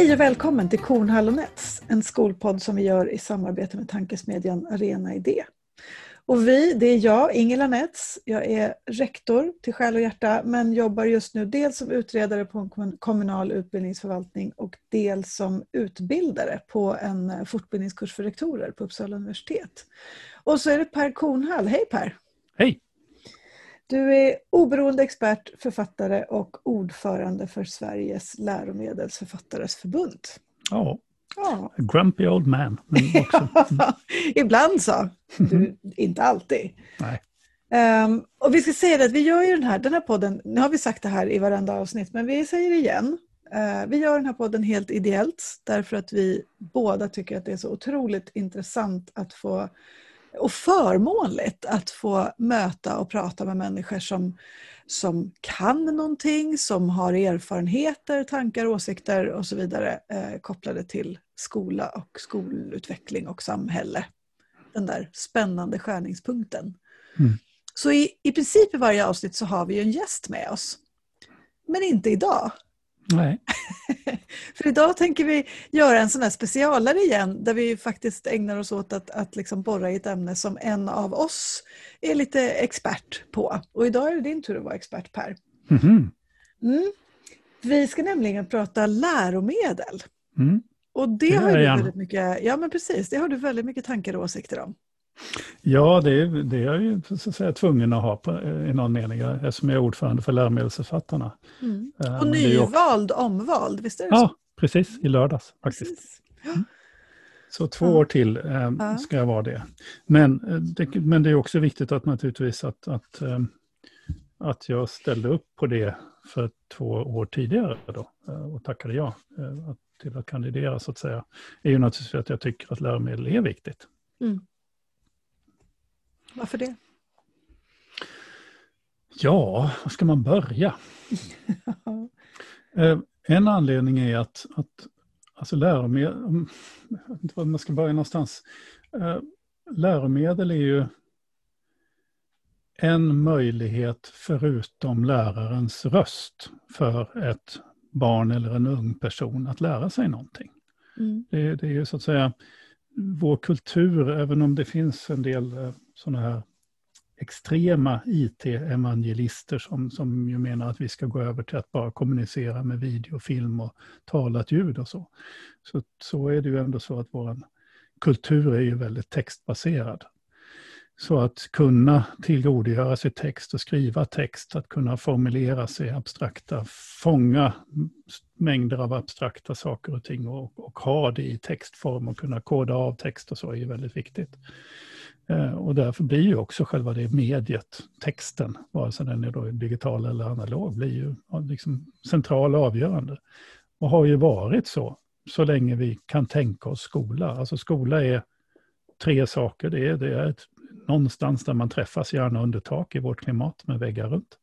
Hej och välkommen till Kornhall och Nets, en skolpodd som vi gör i samarbete med tankesmedjan Arena Idé. Och vi, det är jag, Ingela Nets. Jag är rektor till Själ och Hjärta men jobbar just nu dels som utredare på en kommunal utbildningsförvaltning och dels som utbildare på en eh, fortbildningskurs för rektorer på Uppsala universitet. Och så är det Per Kornhall. Hej Per! Hej! Du är oberoende expert, författare och ordförande för Sveriges läromedelsförfattares förbund. Ja, ja. grumpy old man. Ibland så, du, inte alltid. Nej. Um, och vi ska säga det att vi gör ju den här, den här podden, nu har vi sagt det här i varenda avsnitt, men vi säger det igen. Uh, vi gör den här podden helt ideellt därför att vi båda tycker att det är så otroligt intressant att få och förmånligt att få möta och prata med människor som, som kan någonting, som har erfarenheter, tankar, åsikter och så vidare eh, kopplade till skola och skolutveckling och samhälle. Den där spännande skärningspunkten. Mm. Så i, i princip i varje avsnitt så har vi en gäst med oss. Men inte idag. Nej. För idag tänker vi göra en sån här specialare igen där vi faktiskt ägnar oss åt att, att liksom borra i ett ämne som en av oss är lite expert på. Och idag är det din tur att vara expert Per. Mm. Mm. Vi ska nämligen prata läromedel. Mm. Och det, det har du väldigt mycket, ja men precis, det har du väldigt mycket tankar och åsikter om. Ja, det, det är jag ju så att säga, tvungen att ha på, i någon mening, eftersom jag är ordförande för läromedelsförfattarna. Mm. Och nyvald, också... omvald, visst är det ja, så? Ja, precis, i lördags faktiskt. Mm. Så två ja. år till eh, ja. ska jag vara det. Men eh, det. men det är också viktigt att naturligtvis att, att, eh, att jag ställde upp på det för två år tidigare då, eh, och tackade ja eh, till att kandidera så att säga. är ju naturligtvis att jag tycker att läromedel är viktigt. Mm. Varför det? Ja, var ska man börja? Eh, en anledning är att, att alltså läromedel, jag vet inte var man ska börja någonstans. Eh, läromedel är ju en möjlighet förutom lärarens röst för ett barn eller en ung person att lära sig någonting. Mm. Det, det, är ju så att säga vår kultur, även om det finns en del eh, sådana här extrema IT-evangelister som, som ju menar att vi ska gå över till att bara kommunicera med video, film och talat ljud och så. Så, så är det ju ändå så att vår kultur är ju väldigt textbaserad. Så att kunna tillgodogöra sig text och skriva text, att kunna formulera sig abstrakta, fånga mängder av abstrakta saker och ting och, och ha det i textform och kunna koda av text och så är ju väldigt viktigt. Eh, och därför blir ju också själva det mediet, texten, vare sig den är då digital eller analog, blir ju liksom central och avgörande. Och har ju varit så, så länge vi kan tänka oss skola. Alltså skola är tre saker. Det är, det är ett, någonstans där man träffas, gärna under tak i vårt klimat med väggar runt.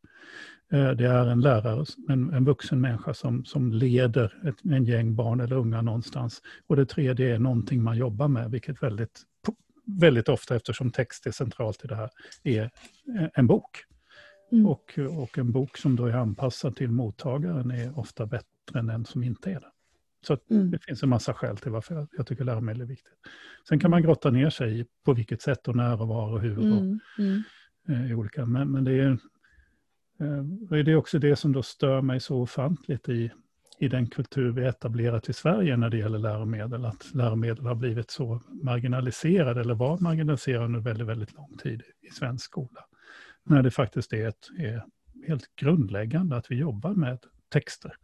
Eh, det är en lärare, en, en vuxen människa som, som leder ett, en gäng barn eller unga någonstans. Och det tredje är någonting man jobbar med, vilket väldigt väldigt ofta, eftersom text är centralt i det här, är en bok. Mm. Och, och en bok som då är anpassad till mottagaren är ofta bättre än en som inte är det. Så mm. det finns en massa skäl till varför jag tycker läromedel är viktigt. Sen kan man grotta ner sig i på vilket sätt och när och var och hur. Mm. Och, mm. eh, olika. Men, men det, är, eh, det är också det som då stör mig så ofantligt i, i den kultur vi etablerat i Sverige när det gäller läromedel, att läromedel har blivit så marginaliserade, eller var marginaliserade under väldigt, väldigt lång tid i svensk skola. När det faktiskt är, ett, är helt grundläggande att vi jobbar med texter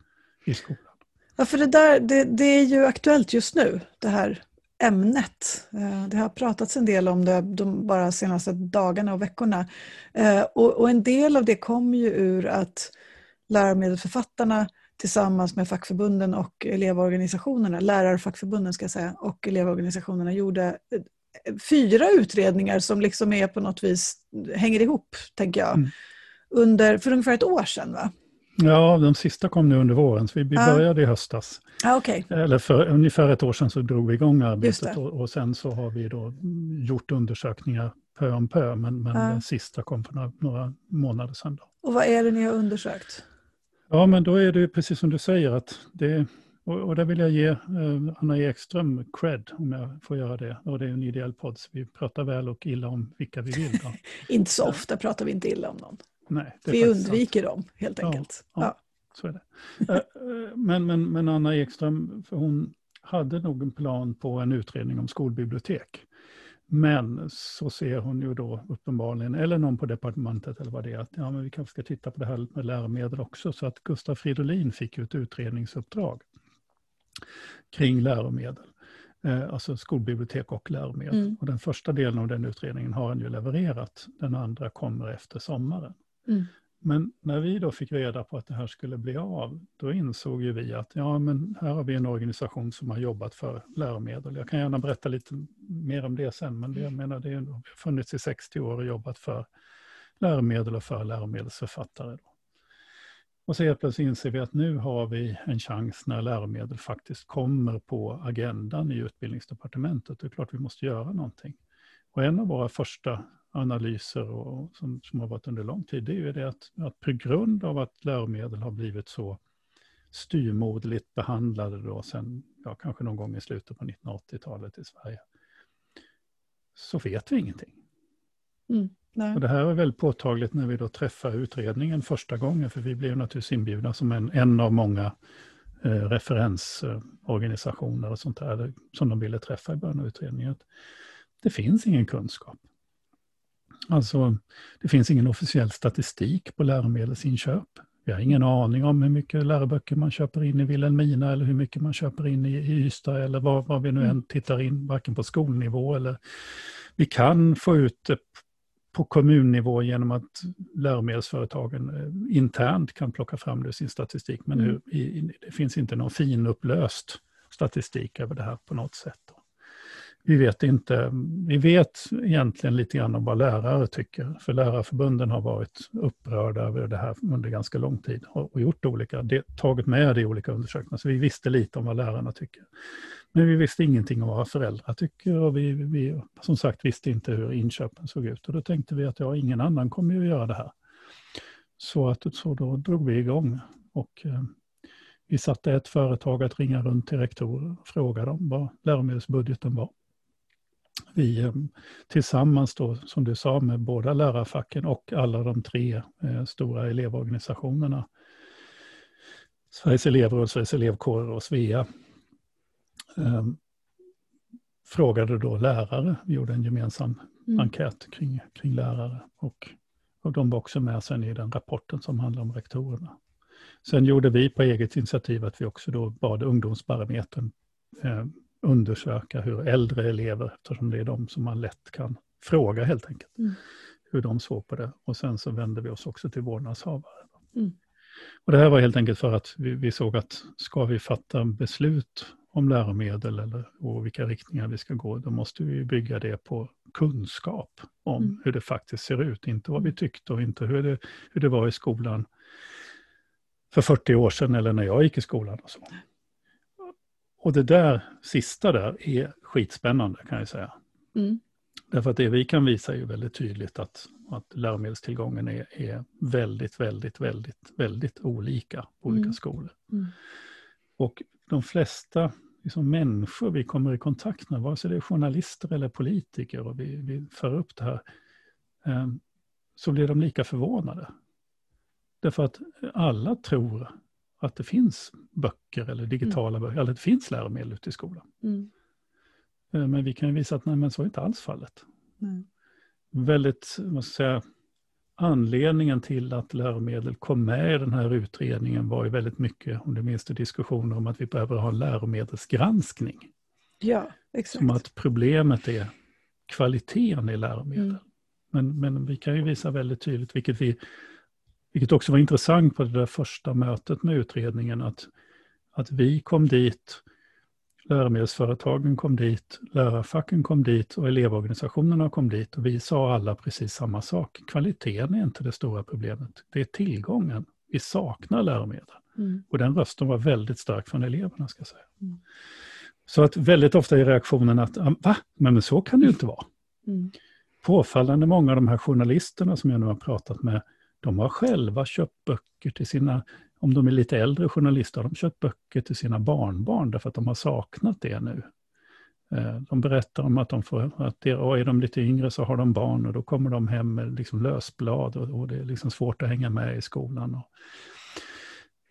i skolan. Ja, för det, där, det, det är ju aktuellt just nu, det här ämnet. Eh, det har pratats en del om det de bara senaste dagarna och veckorna. Eh, och, och en del av det kommer ju ur att läromedelsförfattarna tillsammans med fackförbunden och elevorganisationerna, lärarfackförbunden ska jag säga, och elevorganisationerna gjorde eh, fyra utredningar som liksom är på något vis hänger ihop, tänker jag, mm. under, för ungefär ett år sedan. Va? Ja, de sista kom nu under våren, så vi, vi började i höstas. Ah, okay. Eller för ungefär ett år sedan så drog vi igång arbetet och, och, sen så har vi då gjort undersökningar pö om pö, men, men ah. den sista kom för några, några månader sedan. Då. Och vad är det ni har undersökt? Ja, men då är det precis som du säger att det, Och, och där vill jag ge eh, Anna Ekström cred, om jag får göra det. Och det är en ideell podd, så vi pratar väl och illa om vilka vi vill. Inte så ofta pratar vi inte illa om någon. Nej, vi undviker sant. dem, helt enkelt. Ja, ja. Så är det. Eh, eh, men, men, men Anna Ekström, hon hade nog en plan på en utredning om skolbibliotek. Men så ser hon ju då uppenbarligen, eller någon på departementet eller vad det är, att ja, men vi kanske ska titta på det här med läromedel också. Så att Gustav Fridolin fick ju ett utredningsuppdrag kring läromedel. Eh, alltså skolbibliotek och läromedel. Mm. Och den första delen av den utredningen har han ju levererat. Den andra kommer efter sommaren. Mm. Men när vi då fick reda på att det här skulle bli av, då insåg ju vi att ja, men här har vi en organisation som har jobbat för läromedel. Jag kan gärna berätta lite mer om det sen, men det, jag menar, det har funnits i 60 år och jobbat för läromedel och för läromedelsförfattare. Då. Och så helt plötsligt inser vi att nu har vi en chans när läromedel faktiskt kommer på agendan i utbildningsdepartementet. Det är klart vi måste göra någonting. Och en av våra första analyser och, som, som har varit under lång tid, det är ju det att, att på grund av att läromedel har blivit så styrmodligt behandlade då sen, ja, kanske någon gång i slutet på 1980-talet i Sverige, så vet vi ingenting. Mm, och det här är väldigt påtagligt när vi då träffar utredningen första gången, för vi blev naturligtvis inbjudna som en, en av många eh, referensorganisationer och sånt där, som de ville träffa i början av utredningen. Det finns ingen kunskap. Alltså, det finns ingen officiell statistik på läromedelsinköp. Vi har ingen aning om hur mycket läroböcker man köper in i Vilhelmina eller hur mycket man köper in i, Ystad eller vad, vad vi nu än mm. tittar in, varken på skolnivå eller... Vi kan få ut det på kommunnivå genom att läromedelsföretagen eh, internt kan plocka fram det i sin statistik, men mm. hur, i, det finns inte någon finupplöst statistik över det här på något sätt. Då vi vet inte, vi vet egentligen lite grann om vad lärare tycker. För lärarförbunden har varit upprörda över det här under ganska lång tid och gjort olika, tagit med det i olika undersökningar. Så vi visste lite om vad lärarna tycker. Men vi visste ingenting om vad våra föräldrar tycker och vi, vi som sagt visste inte hur inköpen såg ut. Och då tänkte vi att ja, ingen annan kommer ju att göra det här. Så, att, så då drog vi igång. Och, eh, vi satte ett företag att ringa runt till rektorer och fråga dem vad läromedelsbudgeten var vi eh, tillsammans då, som du sa, med båda lärarfacken och alla de tre eh, stora elevorganisationerna, Sveriges elevråd, Sveriges elevkårer och Svea, eh, frågade då lärare. Vi gjorde en gemensam mm. enkät kring, kring lärare. Och, och de var också med sen i den rapporten som handlar om rektorerna. Sen gjorde vi på eget initiativ att vi också då bad Ungdomsbarometern eh, undersöka hur äldre elever, eftersom det är de som man lätt kan fråga helt enkelt, mm. hur de såg på det. Och sen så vände vi oss också till vårdnadshavare. Mm. Och det här var helt enkelt för att vi, vi, såg att ska vi fatta beslut om läromedel eller och vilka riktningar vi ska gå, då måste vi bygga det på kunskap om mm. hur det faktiskt ser ut, inte vad vi mm. tyckte och inte hur det, hur det var i skolan för 40 år sedan eller när jag gick i skolan. Och så. Och det där sista där är skitspännande kan jag säga. Mm. Därför att det vi kan visa är ju väldigt tydligt att, att läromedelstillgången är, är väldigt, väldigt, väldigt, väldigt olika på olika mm. skolor. Mm. Och de flesta liksom, människor vi kommer i kontakt med, vare sig det är journalister eller politiker, och vi, vi för upp det här, eh, så blir de lika förvånade. Därför att alla tror att det finns böcker eller digitala mm. böcker, eller det finns läromedel ute i skolan. Mm. Eh, men vi kan ju visa att nej, men så är inte alls fallet. Mm. Väldigt, vad ska jag säga, anledningen till att läromedel kom med i den här utredningen var ju väldigt mycket, om du minns det, diskussioner om att vi behöver ha en läromedelsgranskning. Ja, exakt. Som att problemet är kvaliteten i läromedel. Mm. Men, men vi kan ju visa väldigt tydligt, vilket vi vilket också var intressant på det där första mötet med utredningen, att, att vi kom dit, läromedelsföretagen kom dit, lärarfacken kom dit och elevorganisationerna kom dit och vi sa alla precis samma sak. Kvaliteten är inte det stora problemet, det är tillgången. Vi saknar läromedel. Mm. Och den rösten var väldigt stark från eleverna, ska säga. Mm. Så att väldigt ofta är reaktionen att, va? Men så kan det ju inte vara. Mm. Påfallande många av de här journalisterna som jag nu har pratat med, de har själva köpt böcker till sina om de är lite äldre journalister har de köpt böcker till sina barnbarn därför att de har saknat det nu. Eh, de berättar om att de får, att det, och är de lite yngre så har de barn och då kommer de hem med liksom lösblad och, och det är liksom svårt att hänga med i skolan. Och,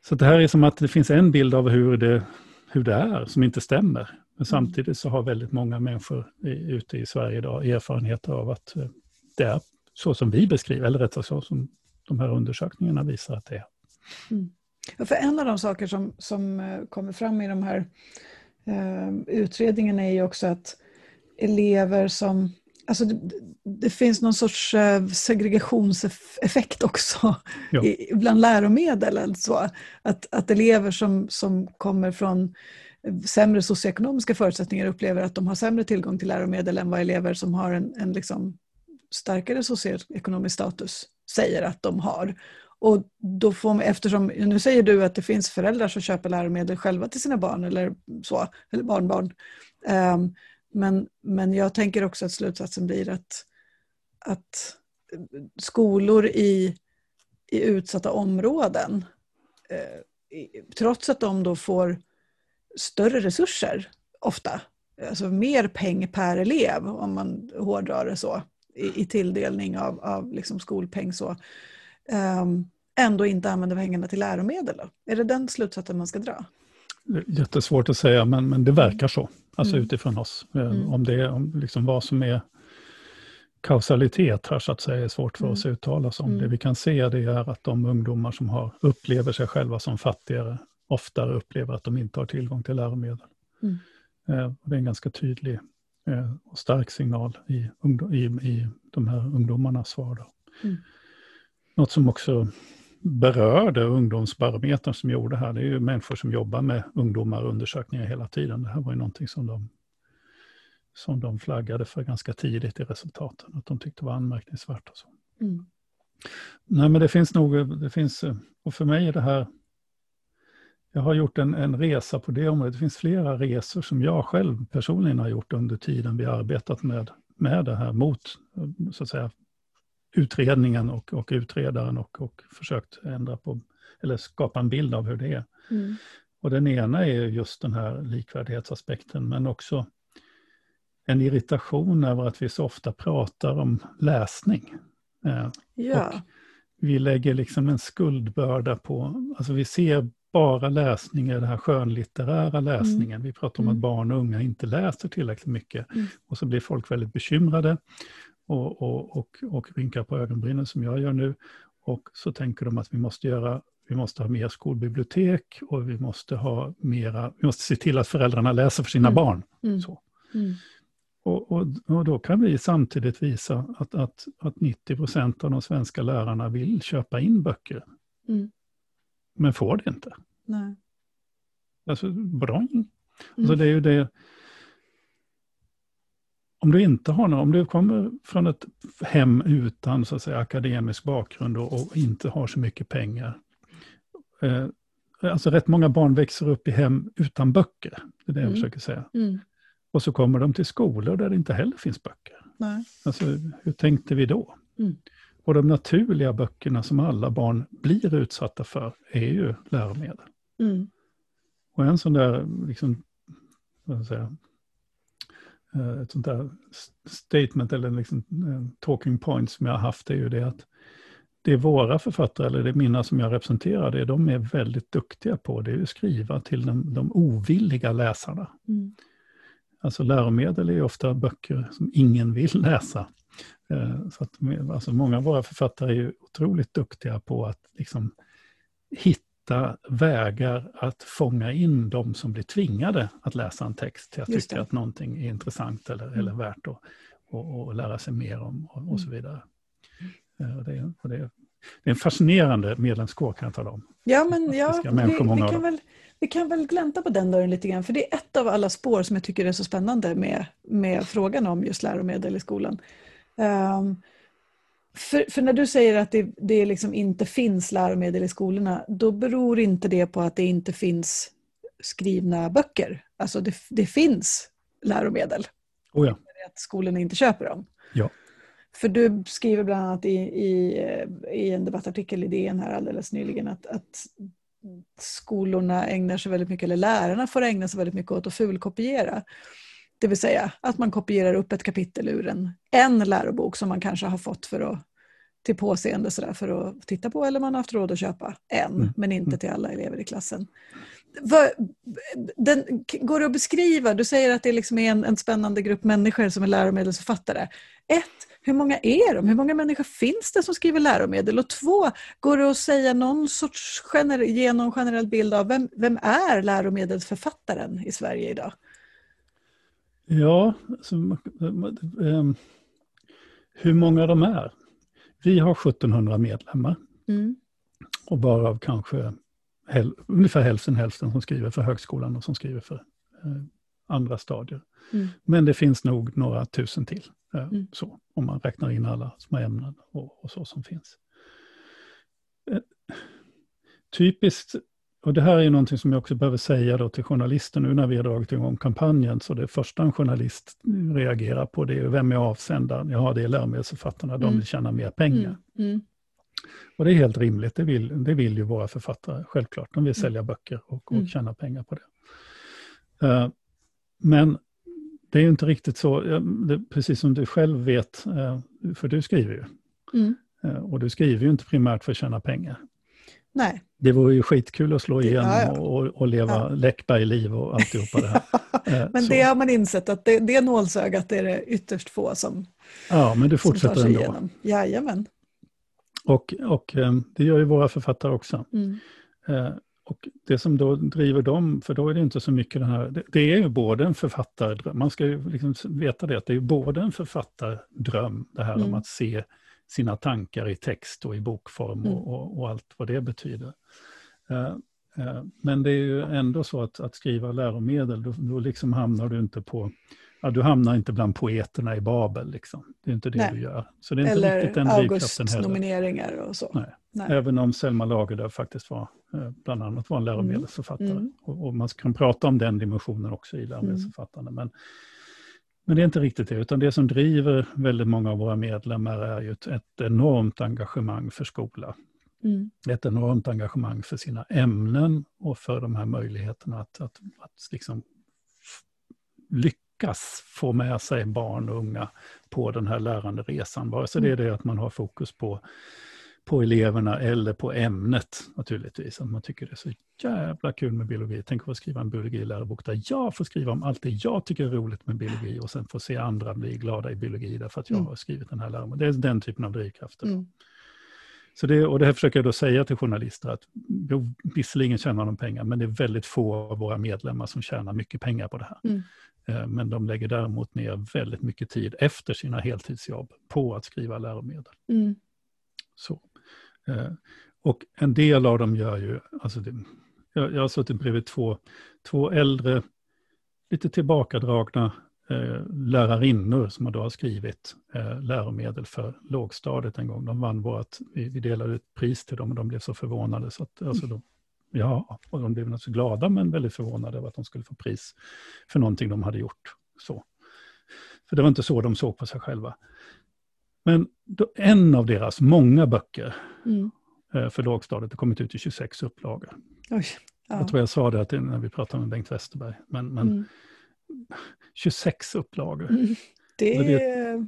så det här är som att det finns en bild av hur det, hur det är som inte stämmer. Men mm. samtidigt så har väldigt många människor i, ute i Sverige idag erfarenheter av att eh, det är så som vi beskriver, eller rättare så som de här undersökningarna visar att det är. Mm. För en av de saker som, som eh, kommer fram i de här eh, utredningarna är ju också att elever som Alltså det, det, finns någon sorts eh, segregationseffekt också i, bland läromedel. Alltså. Att, att elever som, som kommer från sämre socioekonomiska förutsättningar upplever att de har sämre tillgång till läromedel än vad elever som har en, en liksom starkare socioekonomisk status säger att de har. Och då får man, eftersom, nu säger du att det finns föräldrar som köper läromedel själva till sina barn eller så, eller barnbarn. Um, men, men jag tänker också att slutsatsen blir att, att skolor i, i utsatta områden, eh, trots att de då får större resurser ofta, alltså mer peng per elev om man hårdrar det så, i, i tilldelning av, av liksom skolpeng så, um, ändå inte använder pengarna till läromedel? Då? Är det den slutsatsen man ska dra? Jättesvårt att säga, men, men det verkar så. Alltså mm. utifrån oss. Eh, mm. Om det om liksom vad som är kausalitet här så att säga är svårt för mm. oss att uttala sig om. Det mm. vi kan se det är att de ungdomar som har, upplever sig själva som fattigare oftare upplever att de inte har tillgång till läromedel. Mm. Eh, det är en ganska tydlig och stark signal i, i, i de här ungdomarnas svar. Då. Mm. Något som också berörde ungdomsbarometern som gjorde här, det är ju människor som jobbar med ungdomar och undersökningar hela tiden. Det här var ju någonting som de, som de flaggade för ganska tidigt i resultaten, att de tyckte var anmärkningsvärt. Och så. Mm. Nej, men det finns nog, det finns, och för mig är det här, jag har gjort en, en resa på det området. Det finns flera resor som jag själv personligen har gjort under tiden vi arbetat med, med det här mot, så att säga, utredningen och, och utredaren och, och försökt ändra på, eller skapa en bild av hur det är. Mm. Och den ena är just den här likvärdighetsaspekten, men också en irritation över att vi så ofta pratar om läsning. Eh, ja. Och vi lägger liksom en skuldbörda på, alltså vi ser bara läsning i den här skönlitterära läsningen. Mm. Vi pratar om att mm. barn och unga inte läser tillräckligt mycket. Mm. Och så blir folk väldigt bekymrade och, och, och, och rynkar på ögonbrynen som jag gör nu. Och så tänker de att vi måste göra vi måste ha mer skolbibliotek och vi måste ha mera, vi måste se till att föräldrarna läser för sina mm. barn. Mm. Så. Mm. Och, och, och, då kan vi samtidigt visa att, att, att 90 procent av de svenska lärarna vill köpa in böcker. Mm. Men får det inte. Nej. Alltså, bra. Mm. Alltså det är ju det, om du inte har någon, om du kommer från ett hem utan så att säga, akademisk bakgrund och, och inte har så mycket pengar. Eh, alltså rätt många barn växer upp i hem utan böcker. Det är det mm. jag försöker säga. Mm. Och så kommer de till skolor där det inte heller finns böcker. Nej. Alltså, hur tänkte vi då? Mm. Och de naturliga böckerna som alla barn blir utsatta för är ju läromedel. Mm. Och en sån där, liksom, vad ska jag säga, Eh, ett sånt där statement eller liksom eh, talking point som jag har haft är ju det att det är våra författare, eller det mina som jag representerar, det de är väldigt duktiga på, det är att skriva till de, de ovilliga läsarna. Mm. Alltså läromedel är ju ofta böcker som ingen vill läsa. Eh, så att, alltså många av våra författare är ju otroligt duktiga på att liksom hitta vägar att fånga in de som blir tvingade att läsa en text till att Just tycka det. att någonting är intressant eller, mm. eller värt att och, och lära sig mer om och, och så mm. vidare. Mm. Och det, och det, det, är en fascinerande medlemskår kan jag tala om. Ja, men ja, vi, vi, kan väl, vi kan väl glänta på den dörren lite grann, för det är ett av alla spår som jag tycker är så spännande med, med frågan om just läromedel i skolan. Um, för, för, när du säger att det, det liksom inte finns läromedel i skolorna, då beror inte det på att det inte finns skrivna böcker. Alltså det, det finns läromedel. Oh ja. Att skolorna inte köper dem. Ja. För du skriver bland annat i, i, i en debattartikel i DN här alldeles nyligen att, att skolorna ägnar sig väldigt mycket, eller lärarna får ägna sig väldigt mycket åt att fulkopiera. Det vill säga att man kopierar upp ett kapitel ur en, en lärobok som man kanske har fått för att, till påseende sådär, för att titta på eller man har haft råd att köpa en, mm. men inte mm. till alla elever i klassen. Den, går det att beskriva? Du säger att det liksom är en, en spännande grupp människor som är läromedelsförfattare. Ett, hur många är de? Hur många människor finns det som skriver läromedel? Och två, går det att säga någon sorts gener ge någon generell bild av vem, vem är läromedelsförfattaren i Sverige idag? Ja, alltså, um, hur många de är? Vi har 1700 medlemmar. Mm. Och bara kanske häl ungefär hälften hälften som skriver för högskolan och som skriver för eh, andra stadier. Mm. Men det finns nog några tusen till. Eh, mm. så, om man räknar in alla små ämnen och, och så som finns. Eh, typiskt, och det här är någonting som jag också behöver säga då till journalister nu när vi har dragit igång kampanjen. Så det första en journalist reagerar på det är vem är avsändaren? Ja, det är läromedelsförfattarna, de mm. vill tjäna mer pengar. Mm. mm. Och det är helt rimligt, det vill, det vill ju våra författare, självklart. De vill sälja böcker och, och tjäna pengar på det. Men det är ju inte riktigt så, precis som du själv vet, uh, för du skriver ju. Mm. Uh, och du skriver ju inte primärt för att tjäna pengar. Nej. Det vore ju skitkul att slå igenom ja, ja. Och, och, leva ja. Läckberg-liv och alltihopa det här. men så. det har man insett att det, det nålsögat är det ytterst få som Ja, men du fortsätter ändå. Igenom. Jajamän. Och, och eh, det gör ju våra författare också. Mm. Och det som då driver dem, för då är det inte så mycket den här, det, det är ju både en författardröm, man ska ju liksom veta det, att det är både en författardröm, det här mm. om att se sina tankar i text och i bokform mm. och, och, och, allt vad det betyder. Uh, uh, men det är ju ändå så att, att skriva läromedel, då, då liksom hamnar du inte på ja, du hamnar inte bland poeterna i Babel. Liksom. Det är inte det Nej. du gör. Så det är inte Eller riktigt den August-nomineringar och så. Nej. Nej. Även om Selma Lagerlöf faktiskt var, eh, bland annat var en läromedelsförfattare. Mm. Mm. Och, och, man kan prata om den dimensionen också i läromedelsförfattande. Mm. Men, men det är inte riktigt det, utan det som driver väldigt många av våra medlemmar är ju ett, ett enormt engagemang för skola. Mm. Ett enormt engagemang för sina ämnen och för de här möjligheterna att, att, att liksom lyckas få med sig barn och unga på den här lärande resan. Vare sig det är mm. det att man har fokus på, på eleverna eller på ämnet naturligtvis. Att man tycker det är så jävla kul med biologi. Tänk att få skriva en biologilärbok där jag får skriva om allt det jag tycker är roligt med biologi och sen få se andra bli glada i biologi därför att jag mm. har skrivit den här läroboken. Det är den typen av drivkrafter. Mm. Så det, och det här försöker jag då säga till journalister att jo, visserligen tjänar de pengar, men det är väldigt få av våra medlemmar som tjänar mycket pengar på det här. Mm. Eh, men de lägger däremot ner väldigt mycket tid efter sina heltidsjobb på att skriva läromedel. Mm. Så. Eh, och en del av dem gör ju, alltså det, jag, jag har suttit bredvid två, två äldre, lite tillbakadragna eh, lärarinnor som då har skrivit eh, läromedel för lågstadiet en gång. De vann vårt, vi, vi delade ut pris till dem och de blev så förvånade så att alltså, de, Ja, och de blev naturligtvis glada men väldigt förvånade över att de skulle få pris för någonting de hade gjort. Så. För det var inte så de såg på sig själva. Men då, en av deras många böcker mm. Eh, för lågstadiet har kommit ut i 26 upplagor. Oj, ja. Jag tror jag sa det när vi pratade med Bengt Westerberg. Men, men mm. 26 upplagor. Mm. Det det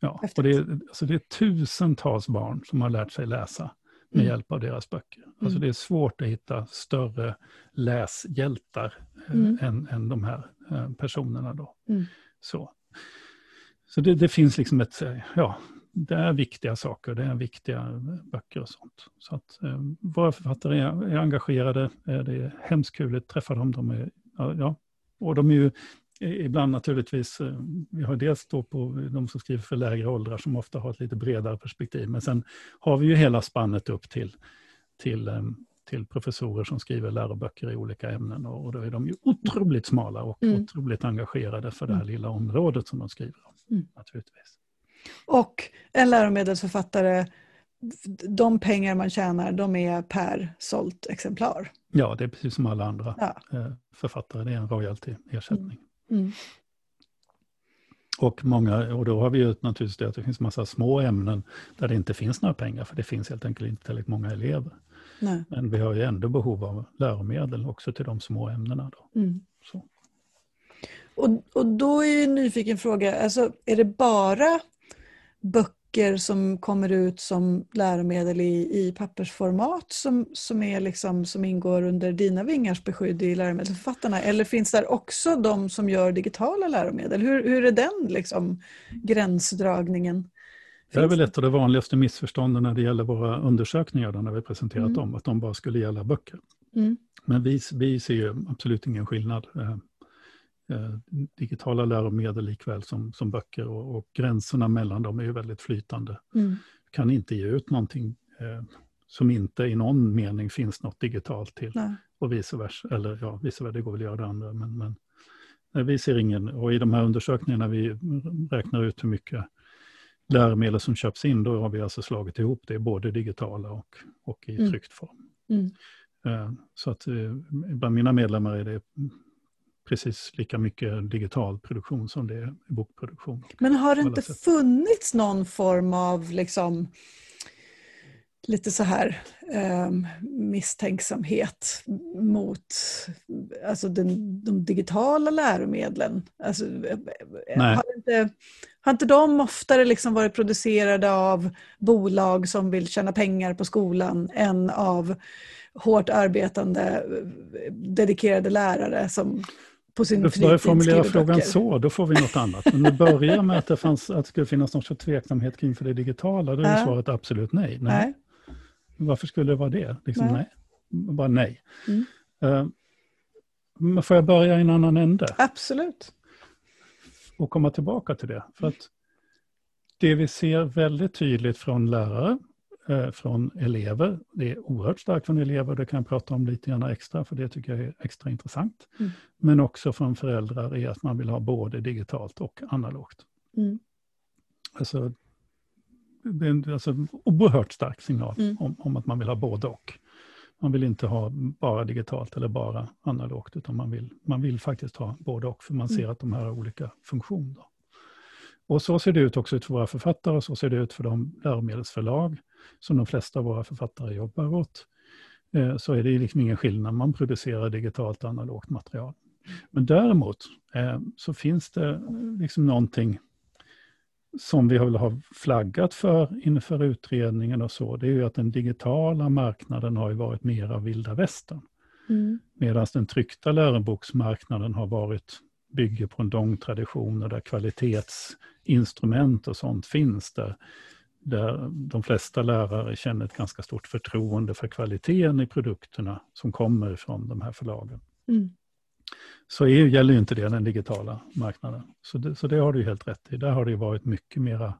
ja, och det, är, alltså det är tusentals barn som har lärt sig läsa med mm. hjälp av deras böcker. Alltså mm. det är svårt att hitta större läshjältar eh, mm. än, än de här eh, personerna. Då. Mm. Så, så det, det, finns liksom ett, eh, ja, det är viktiga saker, det är viktiga böcker och sånt. Så att våra författare är, är engagerade, det är hemskt kul att träffa dem. De är, ja, och de är ju ibland naturligtvis, eh, vi har dels då på de som skriver för lägre åldrar som ofta har ett lite bredare perspektiv, men sen har vi ju hela spannet upp till, till, eh, till professorer som skriver läroböcker i olika ämnen och då är de ju otroligt smala och mm. otroligt engagerade för det här mm. lilla området som de skriver om. Mm. Naturligtvis. Och en läromedelsförfattare, de pengar man tjänar, de är per sålt exemplar? Ja, det är precis som alla andra ja. Eh, författare, det är en royalty-ersättning. Mm. Mm. Och, många, och då har vi ju naturligtvis det att det finns massa små ämnen där det inte finns några pengar, för det finns helt enkelt inte tillräckligt många elever. Nej. Men vi har ju ändå behov av läromedel också till de små ämnena. Då. Mm. Och, och då är en nyfiken fråga, alltså, är det bara böcker som kommer ut som läromedel i, i pappersformat som, som, är liksom, som ingår under dina vingars beskydd i läromedelsförfattarna? Eller finns det också de som gör digitala läromedel? Hur, hur är den liksom, gränsdragningen? Det är väl ett av de vanligaste missförstånden när det gäller våra undersökningar, när vi presenterat mm. dem, att de bara skulle gälla böcker. Mm. Men vi, vi ser ju absolut ingen skillnad. Eh, Eh, digitala läromedel likväl som, som böcker och, och gränserna mellan dem är ju väldigt flytande. Mm. Kan inte ge ut någonting eh, som inte i någon mening finns något digitalt till. Nej. Och vice versa, eller ja, vice versa, det går väl att göra det andra. Men, men nej, vi ser ingen, och i de här undersökningarna vi räknar ut hur mycket läromedel som köps in, då har vi alltså slagit ihop det, både digitala och, och i mm. tryckt form. Mm. Eh, så att bland mina medlemmar är det precis lika mycket digital produktion som det är bokproduktion. Men har det inte funnits någon form av liksom, lite så här um, misstänksamhet mot alltså den, de digitala läromedlen? Alltså, har, inte, har inte de oftare liksom varit producerade av bolag som vill tjäna pengar på skolan än av hårt arbetande dedikerade lärare som på sin fritid börjar formulera frågan så, då får vi något annat. Men det börjar med att det, fanns, att det skulle finnas någon sorts tveksamhet kring för det digitala, då är ja. svaret absolut nej. nej. nej. Varför skulle det vara det? Liksom, nej. nej. Bara nej. Mm. Uh, men får jag börja i en annan ände? Absolut. Och komma tillbaka till det. För att det vi ser väldigt tydligt från lärare från elever. Det är oerhört starkt från elever, det kan jag prata om lite grann extra, för det tycker jag är extra intressant. Mm. Men också från föräldrar är att man vill ha både digitalt och analogt. Mm. Alltså, det är en alltså, oerhört stark signal mm. om, om, att man vill ha både och. Man vill inte ha bara digitalt eller bara analogt, utan man vill, man vill faktiskt ha både och, för man mm. ser att de här har olika funktioner. Och så ser det ut också för våra författare, så ser det ut för de läromedelsförlag som de flesta av våra författare jobbar åt. Eh, så är det liksom ingen skillnad, man producerar digitalt analogt material. Men däremot eh, så finns det liksom någonting som vi har flaggat för inför utredningen och så, det är ju att den digitala marknaden har varit mer av vilda västern. Mm. Medan den tryckta läroboksmarknaden har varit bygger på en lång tradition och där kvalitetsinstrument och sånt finns där. Där de flesta lärare känner ett ganska stort förtroende för kvaliteten i produkterna som kommer från de här förlagen. Mm. Så är, gäller ju inte det den digitala marknaden. Så det, så det har du helt rätt i. Där har det varit mycket mera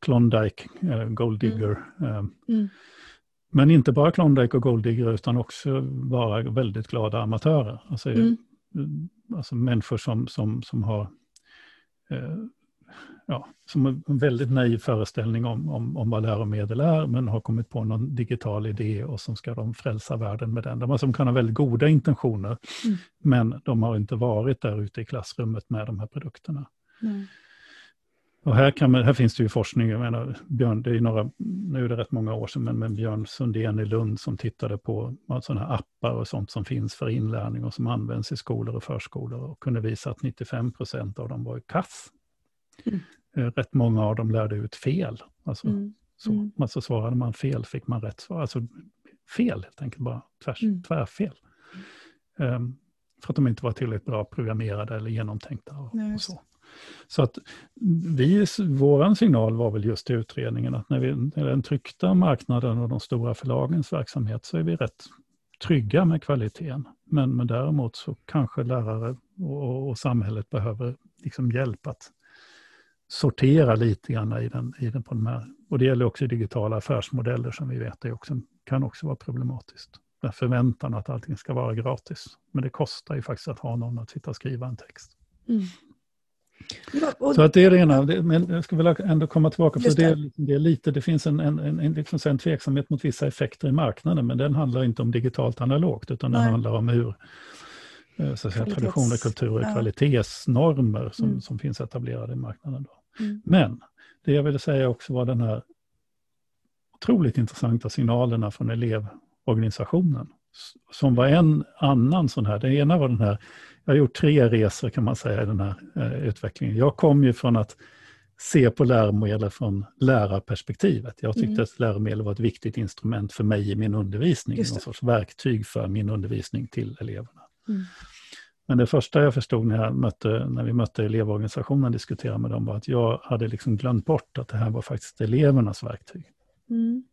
Klondike, äh, Gold Digger. Mm. Äh, mm. Men inte bara Klondike och Gold Digger utan också vara väldigt glada amatörer. Alltså, mm alltså människor som, som, som har eh, ja, som en väldigt naiv föreställning om, om, om vad läromedel är, men har kommit på någon digital idé och som ska de frälsa världen med den. De som kan ha väldigt goda intentioner, mm. men de har inte varit där ute i klassrummet med de här produkterna. Mm. Och här, kan man, här finns det ju forskning, jag menar, Björn, det är några, nu är det rätt många år sedan, men, men Björn Sundén i Lund som tittade på sådana appar och sånt som finns för inlärning och som används i skolor och förskolor och kunde visa att 95 procent av dem var kass. Mm. Rätt många av dem lärde ut fel. Alltså, mm. Så, alltså svarade man fel fick man rätt svar. Alltså fel helt enkelt, bara tvärs, mm. tvärfel. Um, för att de inte var tillräckligt bra programmerade eller genomtänkta. Och, och så. Så att vi, våran signal var väl just till utredningen att när, vi, när den tryckta marknaden och de stora förlagens verksamhet så är vi rätt trygga med kvaliteten. Men, men däremot så kanske lärare och, och samhället behöver liksom hjälp att sortera lite grann i den, i den på de här. Och det gäller också digitala affärsmodeller som vi vet det också, kan också vara problematiskt. Den förväntan att allting ska vara gratis. Men det kostar ju faktiskt att ha någon att sitta och skriva en text. Mm. Ja, och... Så att det är det ena, men jag skulle vilja ändå komma tillbaka, för det. Det, det, är lite, det finns en, en, en, en, liksom en tveksamhet mot vissa effekter i marknaden, men den handlar inte om digitalt analogt, utan Nej. den handlar om hur eh, så att säga, traditioner, kulturer, ja. kvalitetsnormer som, mm. som finns etablerade i marknaden. Då. Mm. Men det jag ville säga också var den här otroligt intressanta signalerna från elev organisationen. Som var en annan sån här, det ena var den här, jag har gjort tre resor kan man säga i den här eh, utvecklingen. Jag kom ju från att se på läromedel från lärarperspektivet. Jag tyckte mm. att läromedel var ett viktigt instrument för mig i min undervisning, någon sorts verktyg för min undervisning till eleverna. Mm. Men det första jag förstod när, jag mötte, när vi mötte elevorganisationen och diskuterade med dem var att jag hade liksom glömt bort att det här var faktiskt elevernas verktyg. Mm.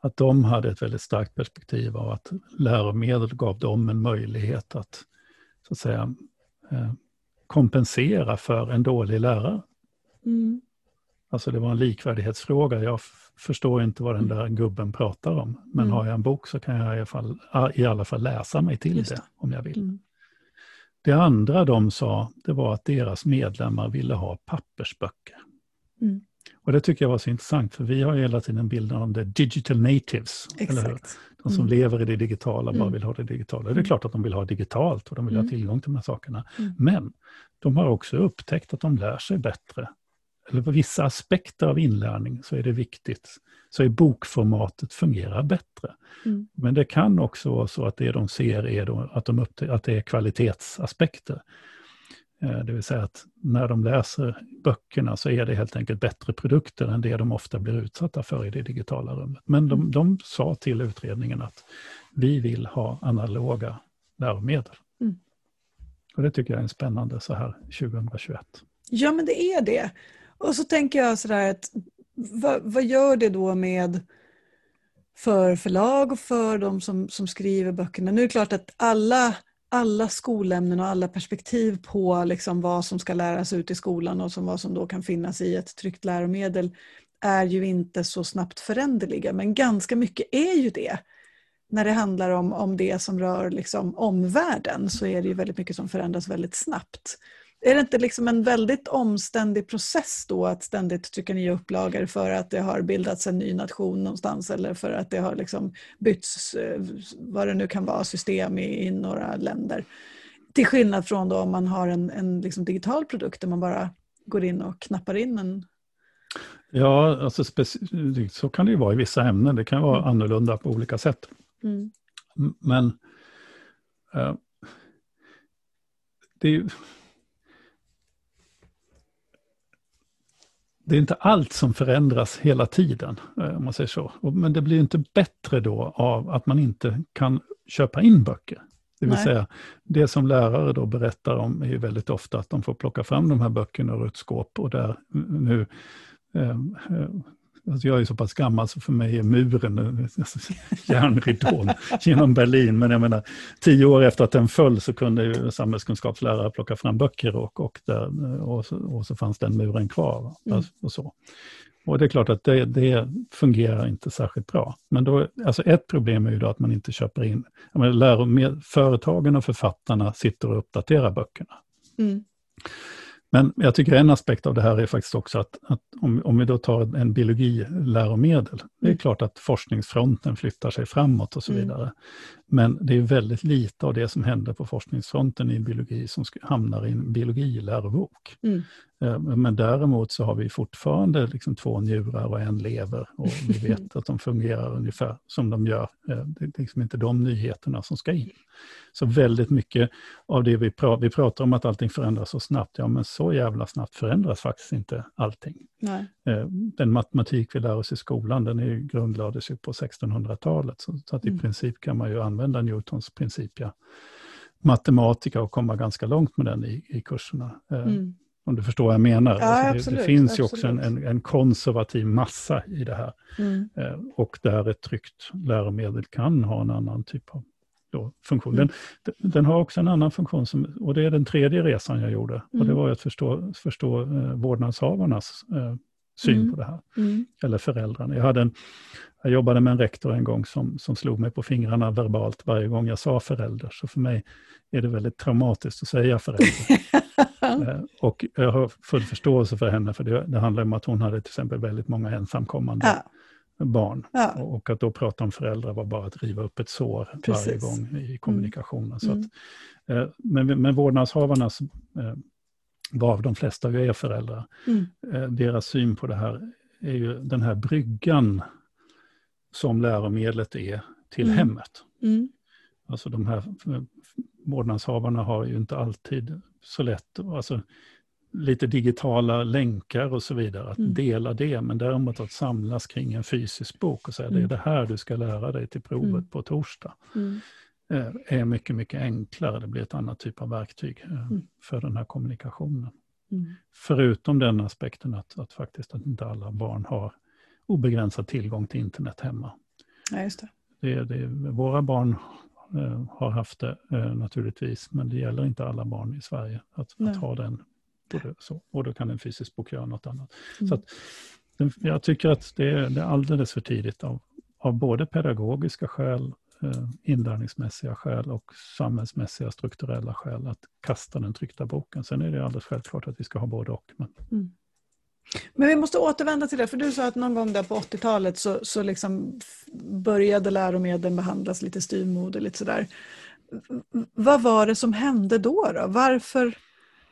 Att de hade ett väldigt starkt perspektiv av att läromedel gav dem en möjlighet att, så att säga, eh, kompensera för en dålig lärare. Mm. Alltså det var en likvärdighetsfråga. Jag förstår inte vad den där gubben pratar om. Men mm. har jag en bok så kan jag i alla fall, i alla fall läsa mig till det. det. om jag vill. Mm. Det andra de sa, det var att deras medlemmar ville ha pappersböcker. Mm. Och det tycker jag var så intressant, för vi har ju hela tiden bilden av the digital natives. Exakt. De som mm. lever i det digitala, bara mm. vill ha det digitala. Det är mm. klart att de vill ha digitalt och de vill ha mm. tillgång till de här sakerna. Men de har också upptäckt att de lär sig bättre eller på vissa aspekter av inlärning så är det viktigt, så är bokformatet fungerar bättre. Mm. Men det kan också vara så att det de ser är att, de att det är kvalitetsaspekter. Eh, det vill säga att när de läser böckerna så är det helt enkelt bättre produkter än det de ofta blir utsatta för i det digitala rummet. Men de, mm. de sa till utredningen att vi vill ha analoga läromedel. Mm. Och det tycker jag är spännande så här 2021. Ja, men det är det. Och så tänker jag sådär att vad, vad gör det då med för förlag och för de som, som skriver böckerna? Nu är det klart att alla, alla skolämnen och alla perspektiv på liksom vad som ska läras ut i skolan och som vad som då kan finnas i ett tryckt läromedel är ju inte så snabbt föränderliga, men ganska mycket är ju det. När det handlar om, om det som rör liksom omvärlden så är det ju väldigt mycket som förändras väldigt snabbt. Är det inte liksom en väldigt omständig process då att ständigt trycka nya upplagor för att det har bildats en ny nation någonstans eller för att det har liksom bytts, eh, vad det nu kan vara, system i, i några länder. Till skillnad från då om man har en, en liksom digital produkt där man bara går in och knappar in en Ja, alltså så kan det ju vara i vissa ämnen. Det kan vara mm. annorlunda på olika sätt. Mm. Men uh, det är det är inte allt som förändras hela tiden, eh, om man säger så. Men det blir inte bättre då av att man inte kan köpa in böcker. Det vill Nej. säga, det som lärare då berättar om är ju väldigt ofta att de får plocka fram de här böckerna ur ett skåp och där nu eh, eh Alltså jag är så pass gammal så för mig är muren järnridån genom Berlin. Men jag menar, tio år efter att den föll så kunde ju samhällskunskapslärare plocka fram böcker och, och, där, och, så, och så fanns den muren kvar. Mm. Och, så. och det är klart att det, det, fungerar inte särskilt bra. Men då, alltså ett problem är ju då att man inte köper in, menar, lär, företagen och författarna sitter och uppdaterar böckerna. Mm. Men jag tycker en aspekt av det här är faktiskt också att, att om, om, vi då tar en biologiläromedel, det är mm. klart att forskningsfronten flyttar sig framåt och så mm. vidare. Men det är väldigt lite av det som händer på forskningsfronten i biologi som hamnar i en biologilärobok. Mm. Eh, men däremot så har vi fortfarande liksom två njurar och en lever och vi vet att de fungerar ungefär som de gör. Eh, det är liksom inte de nyheterna som ska in. Så väldigt mycket av det vi pratar, vi pratar om att allting förändras så snabbt, ja men så jävla snabbt förändras faktiskt inte allting. Nej. Eh, den matematik vi lär oss i skolan, den är grundlades ju på 1600-talet, så, så, att i mm. princip kan man ju använda Newtons principia matematika och komma ganska långt med den i, i kurserna. Mm. Om du förstår vad jag menar. Ja, alltså absolut, det, finns absolut. ju också en, en, en, konservativ massa i det här. Mm. Eh, och där ett tryckt läromedel kan ha en annan typ av funktion. Mm. Den, den, har också en annan funktion, som, och det är den tredje resan jag gjorde. Mm. Och det var att förstå, förstå eh, vårdnadshavarnas eh, syn mm. på det här. Mm. Eller föräldrarna. Jag, hade en, jag jobbade med en rektor en gång som, som slog mig på fingrarna verbalt varje gång jag sa förälder. Så för mig är det väldigt traumatiskt att säga förälder. Eh, och jag har full förståelse för henne, för det, det handlar om att hon hade till exempel väldigt många ensamkommande ja. barn. Ja. Och att då prata om föräldrar var bara att riva upp ett sår Precis. varje gång i kommunikationen. Mm. Så att, mm. men, men vårdnadshavarnas, eh, varav de flesta ju är föräldrar, mm. deras syn på det här är ju den här bryggan som läromedlet är till Mm. hemmet. Mm. Alltså de här eh, vårdnadshavarna har ju inte alltid så lätt, alltså lite digitala länkar och så vidare, att Mm. dela det, men däremot att samlas kring en fysisk bok och säga det är Mm. det här du ska lära dig till provet Mm. på torsdag, Mm. eh, är mycket, mycket enklare. Det blir ett annat typ av verktyg eh, Mm. för den här kommunikationen. Mm. Förutom den aspekten att, att faktiskt att inte alla barn har obegränsad tillgång till internet hemma. Ja, just det. Det, det, våra barn eh, har haft det eh, naturligtvis, men det gäller inte alla barn i Sverige att, att ha den. Både så, och då kan en fysisk bok göra något annat. Mm. Så att, jag tycker att det är, det är alldeles för tidigt av, av både pedagogiska skäl, eh, Eh, inlärningsmässiga skäl och samhällsmässiga strukturella skäl att kasta den tryckta boken. Sen är det alldeles självklart att vi ska ha både och. Men, mm. Men vi måste återvända till det, för du sa att någon gång där på 80-talet så, så liksom började läromedlen behandlas lite styvmoderligt sådär. Vad var det som hände då? då? Varför,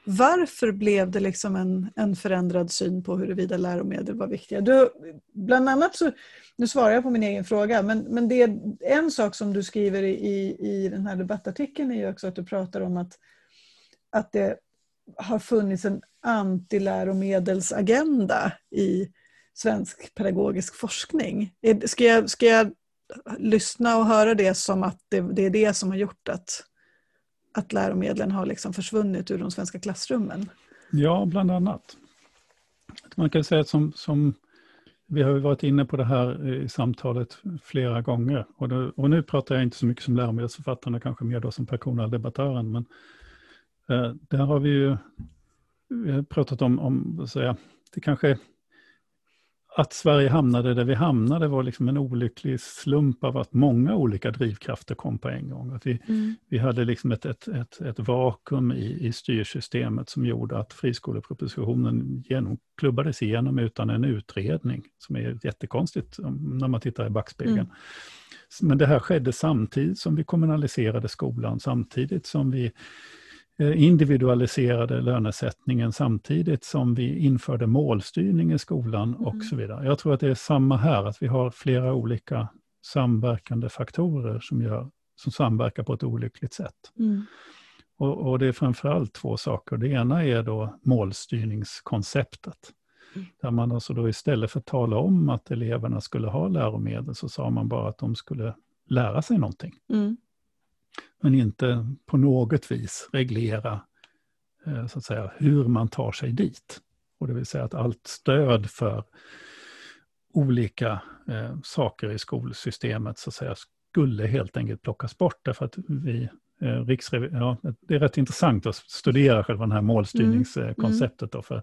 varför blev det liksom en, en förändrad syn på huruvida läromedel var viktiga? Du, bland annat så, nu svarar jag på min egen fråga, men, men det är en sak som du skriver i, i, den här debattartikeln är ju också att du pratar om att, att det har funnits en antiläromedelsagenda i svensk pedagogisk forskning. Ska jag, ska jag lyssna och höra det som att det, det är det som har gjort att, att läromedlen har liksom försvunnit ur de svenska klassrummen? Ja, bland annat. Man kan säga att som, som vi har varit inne på det här i samtalet flera gånger. Och, då, och nu pratar jag inte så mycket som läromedelsförfattarna, kanske mer då som Per-Konrad-debattören. Men eh, där har vi ju vi har pratat om, om vad säga, det kanske att Sverige hamnade där vi hamnade var liksom en olycklig slump av att många olika drivkrafter kom på en gång. Att vi, vi hade liksom ett, ett, ett, ett vakuum i, i styrsystemet som gjorde att friskolepropositionen genom, klubbades igenom utan en utredning, som är jättekonstigt när man tittar i backspegeln. Mm. Men det här skedde samtidigt som vi kommunaliserade skolan, samtidigt som vi individualiserade lönesättningen, samtidigt som vi införde målstyrning i skolan och Mm. så vidare. Jag tror att det är samma här, att vi har flera olika samverkande faktorer som, gör, som samverkar på ett olyckligt sätt. Mm. Och, och det är framförallt två saker. Det ena är då målstyrningskonceptet. Mm. Där man alltså då istället för att tala om att eleverna skulle ha läromedel så sa man bara att de skulle lära sig någonting. Mm. Men inte på något vis reglera eh, så att säga, hur man tar sig dit. Och det vill säga att allt stöd för olika eh, saker i skolsystemet så att säga, skulle helt enkelt plockas bort därför att vi eh, ja, det är rätt intressant att studera själva det här målstyrningskonceptet. Då, för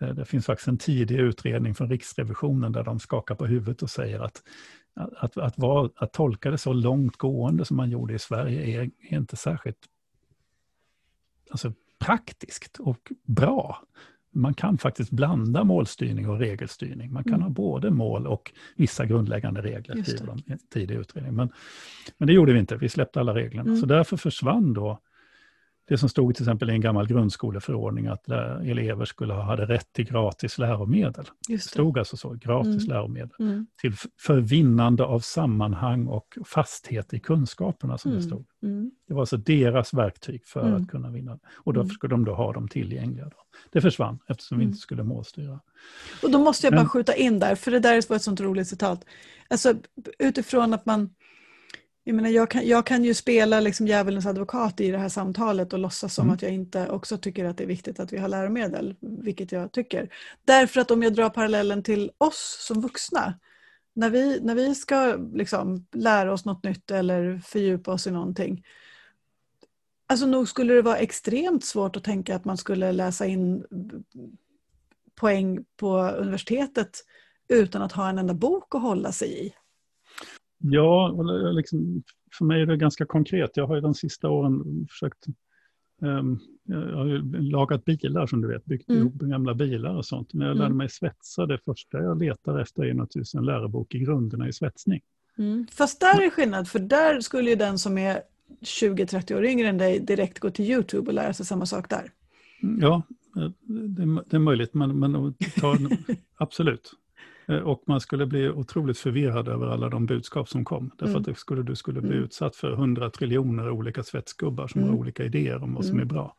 eh, det finns faktiskt en tidig utredning från Riksrevisionen där de skakar på huvudet och säger att, att, att, vara, att tolka det så långt gående som man gjorde i Sverige är, är inte särskilt alltså, praktiskt och bra. Man kan faktiskt blanda målstyrning och regelstyrning. Man kan Mm. ha både mål och vissa grundläggande regler, i en tidig utredning. Men, men det gjorde vi inte, vi släppte alla reglerna. Mm. Så därför försvann då det som stod till exempel i en gammal grundskoleförordning att lä- elever skulle ha hade rätt till gratis läromedel. Det det. stod alltså så, gratis Mm. läromedel. Mm. Till förvinnande av sammanhang och fasthet i kunskaperna som det Mm. stod. Mm. Det var alltså deras verktyg för Mm. att kunna vinna. Och då Mm. skulle de då ha dem tillgängliga. Då. Det försvann eftersom vi Mm. inte skulle målstyra. Och då måste jag bara Men- skjuta in där, för det där var ett sånt roligt citat. Alltså utifrån att man... Jag, menar, jag, kan, jag kan ju spela liksom djävulens advokat i det här samtalet och låtsas som Mm. att jag inte också tycker att det är viktigt att vi har läromedel, vilket jag tycker. Därför att om jag drar parallellen till oss som vuxna, när vi, när vi ska liksom lära oss något nytt eller fördjupa oss i någonting, Alltså nog skulle det vara extremt svårt att tänka att man skulle läsa in poäng på universitetet utan att ha en enda bok att hålla sig i. Ja, liksom, för mig är det ganska konkret. Jag har ju de sista åren försökt ehm, jag har ju lagat bilar som du vet, byggt Mm. ihop gamla bilar och sånt. När jag lärde Mm. mig svetsa, det första jag letar efter är naturligtvis en lärobok i grunderna i svetsning. Fast där är skillnad, för där skulle ju den som är 20-30 år yngre än dig direkt gå till Youtube och lära sig samma sak där. Ja, eh, det, är- det är möjligt, men, men att ta en- absolut. Eh, och man skulle bli otroligt förvirrad över alla de budskap som kom. Därför Mm. att det skulle, du skulle bli Mm. utsatt för hundra triljoner olika svetsgubbar som Mm. har olika idéer om vad som är Mm. bra.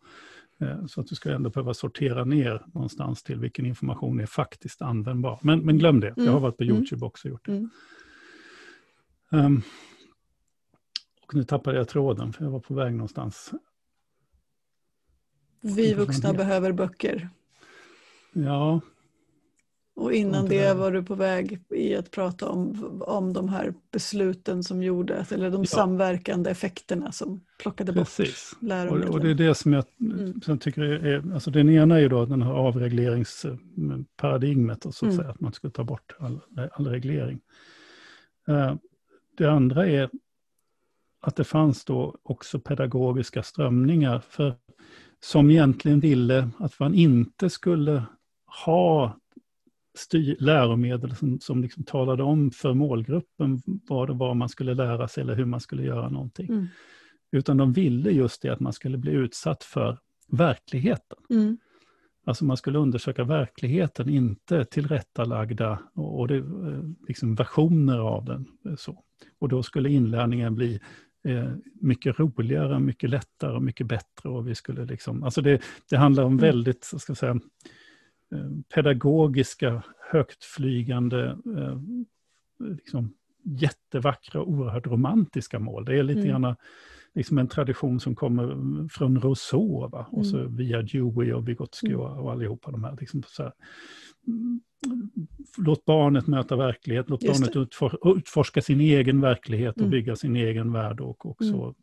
Eh, Så att du ska ändå behöva sortera ner någonstans till vilken information är faktiskt användbar. Men, men glöm det, jag har Mm. varit på. YouTube också och gjort det. Ehm, och nu tappade jag tråden för jag var på väg någonstans. Vi vuxna behöver böcker. Ja, Och innan det var du på väg i att prata om, om de här besluten som gjordes, eller de Ja. samverkande effekterna som plockade precis. bort Och, läromedlen. och det är det som jag Mm. som jag tycker är, alltså den ena är ju då den här avregleringsparadigmet, och så att Mm. säga, att man ska ta bort all, all reglering. Eh, Det andra är att det fanns då också pedagogiska strömningar för, som egentligen ville att man inte skulle ha styr, läromedel som, som liksom talade om för målgruppen vad det var man skulle lära sig eller hur man skulle göra någonting. Mm. Utan de ville just det att man skulle bli utsatt för verkligheten. Mm. Alltså man skulle undersöka verkligheten, inte tillrättalagda och, och det, eh, liksom versioner av den. eh, Så. Och då skulle inlärningen bli eh, mycket roligare, mycket lättare och mycket bättre. Och vi skulle liksom, alltså det, det handlar om Mm. väldigt, så ska jag säga, pedagogiska, högtflygande, eh, liksom jättevackra och oerhört romantiska mål. Det är lite Mm. grann liksom en tradition som kommer från Rousseau, va? och så via Dewey och Vygotsky Mm. och, och allihopa de här. Liksom så här. Mm, Låt barnet möta verklighet, låt Just barnet utfor, utforska sin egen verklighet och Mm. bygga sin egen värld och, och Mm. så.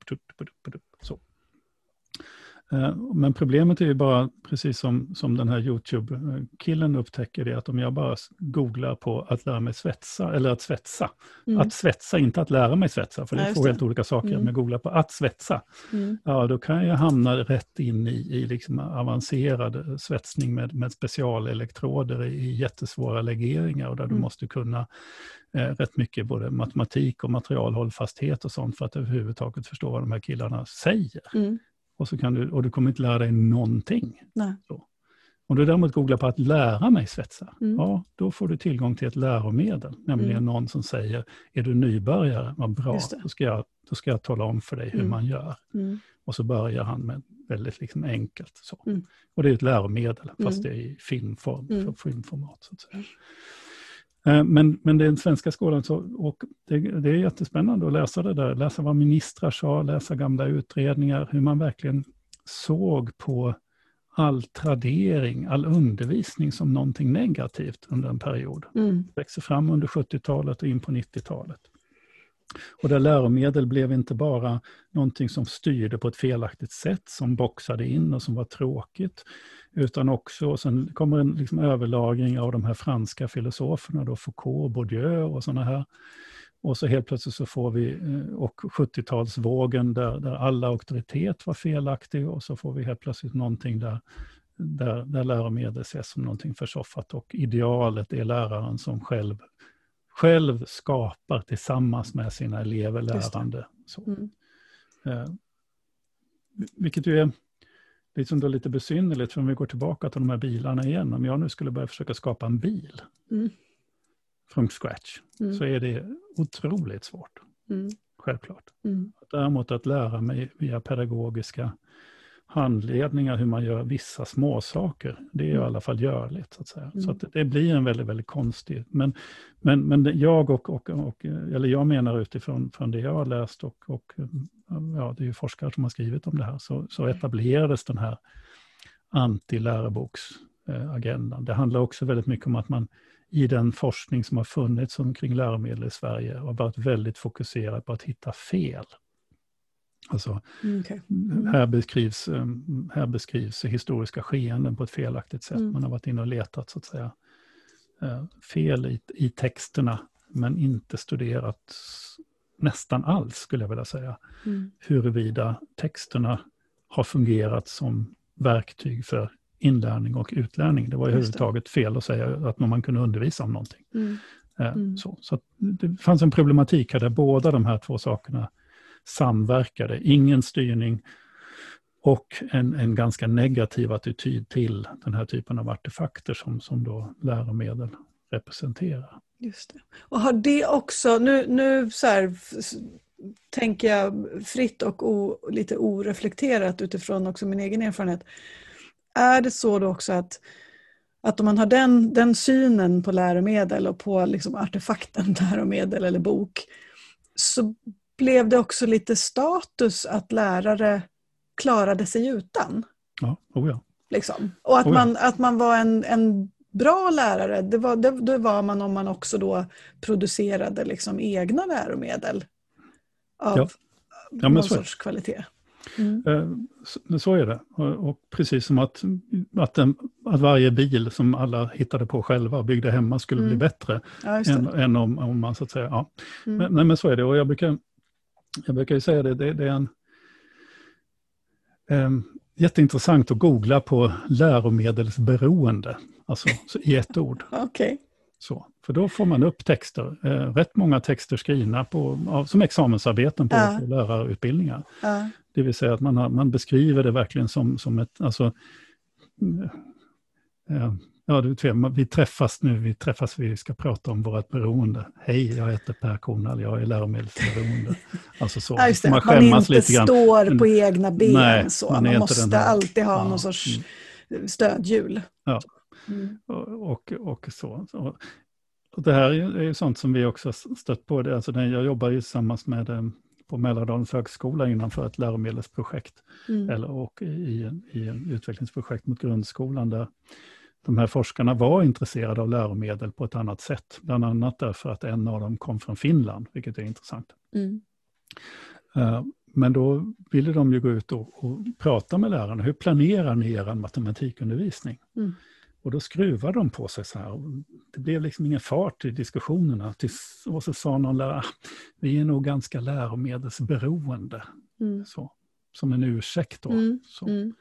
Eh, Men problemet är ju bara, precis som, som den här YouTube-killen upptäcker det, att om jag bara googlar på att lära mig svetsa, eller att svetsa, Mm. att svetsa, inte att lära mig svetsa, för det är två helt olika saker, Mm. men jag googlar på att svetsa, Mm. ja då kan jag hamna rätt in i, i liksom avancerad svetsning med, med specialelektroder i jättesvåra legeringar och där du Mm. måste kunna eh, rätt mycket både matematik och materialhållfasthet och sånt för att överhuvudtaget förstå vad de här killarna säger. Och, så kan du, och du kommer inte lära dig någonting. Nej. Om du däremot googlar på att lära mig svetsa, Mm. ja, då får du tillgång till ett läromedel, nämligen Mm. någon som säger, är du nybörjare, vad bra, då ska, jag, då ska jag tala om för dig hur Mm. man gör. Mm. Och så börjar han med väldigt liksom enkelt. Så. Mm. Och det är ett läromedel, fast Mm. det är i filmform, filmformat. Så att säga. Eh, Men, men den svenska skolan, så, och det, det är jättespännande att läsa det där, läsa vad ministrar sa, läsa gamla utredningar, hur man verkligen såg på all tradering, all undervisning som någonting negativt under en period. Mm. växer fram under 70-talet och in på 90-talet. Och där läromedel blev inte bara någonting som styrde på ett felaktigt sätt, som boxade in och som var tråkigt, utan också, och sen kommer en liksom överlagring av de här franska filosoferna, då Foucault, Bourdieu och sådana här. Och så helt plötsligt så får vi, eh, och 70-talsvågen där, där alla auktoritet var felaktig och så får vi helt plötsligt någonting där, där, där läromedel ses som någonting försoffat och idealet är läraren som själv, själv skapar tillsammans med sina elever lärande. Så. Mm. Eh, vilket ju är liksom då lite besynnerligt, för om vi går tillbaka till de här bilarna igen, om jag nu skulle börja försöka skapa en bil Mm. från scratch, Mm. så är det otroligt svårt, Mm. självklart. Mm. Däremot att lära mig via pedagogiska handledningar hur man gör vissa småsaker, det är i Mm. alla fall görligt. Så att säga. Så Mm. att det blir en väldigt, väldigt konstig... Men, men, men jag och, och, och, eller jag menar utifrån från det jag har läst och, och ja, det är ju forskare som har skrivit om det här, så, så etablerades den här anti-läroboksagendan. Det handlar också väldigt mycket om att man i den forskning som har funnits omkring läromedel i Sverige har varit väldigt fokuserad på att hitta fel. Alltså, Mm, okej. här, beskrivs, eh, här beskrivs historiska skeenden på ett felaktigt sätt. Mm. Man har varit inne och letat så att säga eh, fel i, i texterna, men inte studerat nästan alls, skulle jag vilja säga, Mm. huruvida texterna har fungerat som verktyg för inlärning och utlärning. Det var överhuvudtaget fel att säga att man kunde undervisa om någonting. Mm. Eh, Mm. Så, så det fanns en problematik här där båda de här två sakerna samverkade. Ingen styrning och en, en ganska negativ attityd till den här typen av artefakter som, som då läromedel representerar. Just det. Och har det också, nu, nu så här, tänker jag fritt och o, lite oreflekterat utifrån också min egen erfarenhet. Är det så då också att, att om man har den, den synen på läromedel och på liksom artefakten läromedel eller bok så blev det också lite status att lärare klarade sig utan? Ja, oh ja. Liksom. Och att, oh ja. man, att man var en, en bra lärare, det var, det, det, var man om man också då producerade liksom egna läromedel av ja. Ja, någon sorts så. kvalitet. Mm. Eh, så är det. Och precis som att, att, en, att, varje bil som alla hittade på själva och byggde hemma skulle mm. bli bättre ja, än, än, om, om man så att säga... Ja. Mm. Men, nej, men så är det och jag brukar, jag brukar säga det, det, det är en... Um, jätteintressant att googla på läromedelsberoende, alltså i ett ord. okay. Så, för då får man upp texter, eh, rätt många texter skrivna på, av, som examensarbeten på, ja. lärarutbildningar. Ja. Det vill säga att man, har, man beskriver det verkligen som, som ett, alltså, ja, du vet, vi träffas nu, vi träffas, vi ska prata om vårt beroende. Hej, jag heter Per Kornall, jag är läromedelsberoende. Alltså så. Ja, man skämmas man inte står på egna ben nej, så, man, man måste alltid ha ja, någon sorts mm. stödhjul. Ja. Mm. Och, och, och, så. Och det här är ju sånt som vi också stött på. Det. Alltså, jag jobbar ju tillsammans med eh, på Mälardalens högskola innanför ett läromedelsprojekt mm. eller, och i, i en utvecklingsprojekt mot grundskolan där de här forskarna var intresserade av läromedel på ett annat sätt. Bland annat därför att en av dem kom från Finland, vilket är intressant. Mm. Uh, men då ville de ju gå ut och, och, prata med lärarna. Hur planerar ni er matematikundervisning? Mm. Och då skruvade de på sig så här. Det blev liksom ingen fart i diskussionerna. Och så sa någon lärare, ah, vi är nog ganska läromedelsberoende. Mm. Så, som en ursäkt då. Mm. Så. Mm.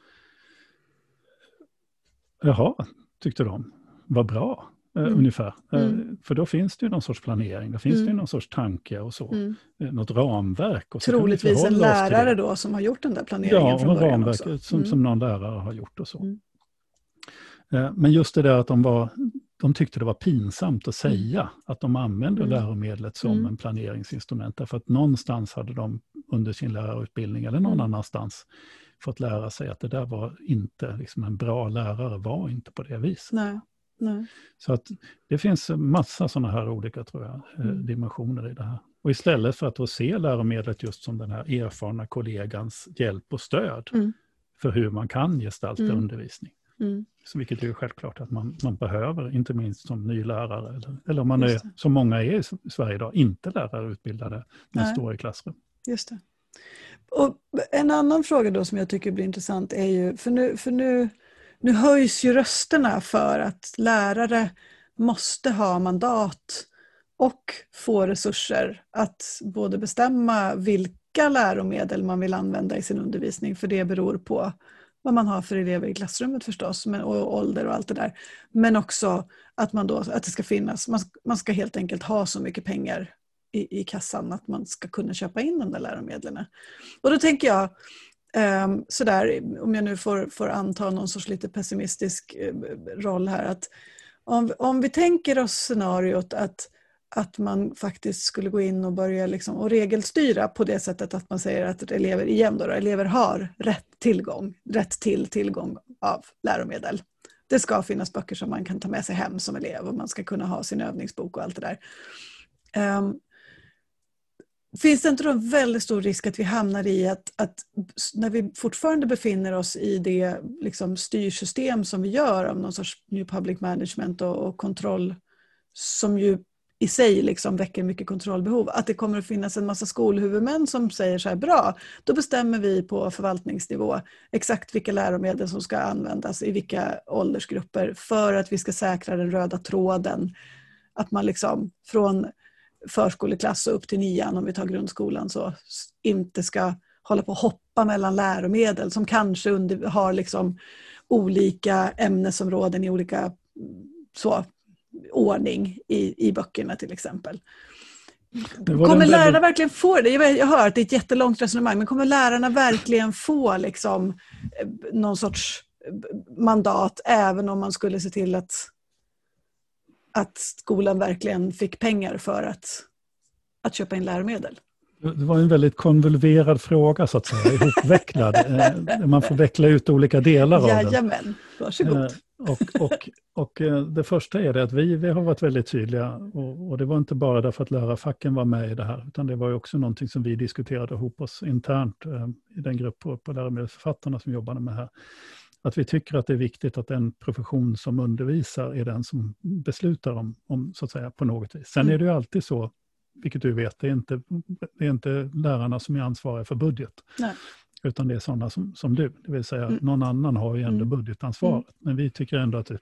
Jaha, tyckte de. Vad bra, eh, mm. ungefär. Eh, mm. För då finns det ju någon sorts planering, då finns mm. det ju någon sorts tanke och så. Mm. Eh, något ramverk. Och Troligtvis en lärare då som har gjort den där planeringen ja, från början ramverk också. Som, mm. som någon lärare har gjort och så. Mm. Men just det där att de var de tyckte det var pinsamt att mm. säga att de använde mm. läromedlet som mm. en planeringsinstrument. Därför att någonstans hade de under sin lärarutbildning eller någon mm. annanstans fått lära sig att det där var inte, liksom en bra lärare var inte på det viset. Nej. Nej. Så att det finns massa sådana här olika tror jag, eh, mm. dimensioner i det här. Och istället för att se läromedlet just som den här erfarna kollegans hjälp och stöd mm. för hur man kan gestalta mm. undervisning. Mm. Så vilket är självklart att man, man behöver, inte minst som ny lärare, eller, eller om man är, som många är i Sverige idag, inte lärarutbildade, men står i klassrum. Just det. Och en annan fråga då som jag tycker blir intressant är ju, för nu, för nu, nu höjs ju rösterna för att lärare måste ha mandat och få resurser att både bestämma vilka läromedel man vill använda i sin undervisning, för det beror på vad man har för elever i klassrummet förstås, men, och ålder och allt det där. Men också att, man då, att det ska finnas, man, man ska helt enkelt ha så mycket pengar i, i kassan att man ska kunna köpa in de där läromedlen. Och då tänker jag, um, sådär, om jag nu får, får anta någon sorts lite pessimistisk eh, roll här, att om, om vi tänker oss scenariot att att man faktiskt skulle gå in och börja liksom, och regelstyra på det sättet att man säger att elever, igen då, elever har rätt tillgång, rätt till tillgång av läromedel. Det ska finnas böcker som man kan ta med sig hem som elev och man ska kunna ha sin övningsbok och allt det där. Um, Finns det inte då en väldigt stor risk att vi hamnar i att, att när vi fortfarande befinner oss i det liksom, styrsystem som vi gör av någon sorts New Public Management och, och kontroll som ju i sig liksom väcker mycket kontrollbehov. Att det kommer att finnas en massa skolhuvudmän som säger så här, bra, då bestämmer vi på förvaltningsnivå exakt vilka läromedel som ska användas i vilka åldersgrupper för att vi ska säkra den röda tråden. Att man liksom från förskoleklass och upp till nian, om vi tar grundskolan, så inte ska hålla på och hoppa mellan läromedel som kanske under, har liksom olika ämnesområden i olika så, ordning i, i böckerna till exempel. Kommer lärarna verkligen få det? Jag hör att det är ett jättelångt resonemang, men kommer lärarna verkligen få liksom, eh, någon sorts mandat även om man skulle se till att att skolan verkligen fick pengar för att, att köpa in läromedel? Det var en väldigt konvolverad fråga så att säga, ihopvecklad. Eh, man får veckla ut olika delar av den. Jajamän, varsågod. Eh, och, och, och eh, det första är det att vi, vi har varit väldigt tydliga och, och, det var inte bara därför att lärarfacken var med i det här, utan det var också någonting som vi diskuterade ihop oss internt i den grupp på, på läromedelsförfattarna som jobbade med det här. Att vi tycker att det är viktigt att den profession som undervisar är den som beslutar om, om så att säga, på något vis. Sen mm. är det ju alltid så vilket du vet, det är inte, det är inte lärarna som är ansvariga för budget. Nej. Utan det är sådana som, som du, det vill säga mm. någon annan har ju ändå mm. budgetansvaret. Mm. Men vi tycker ändå att det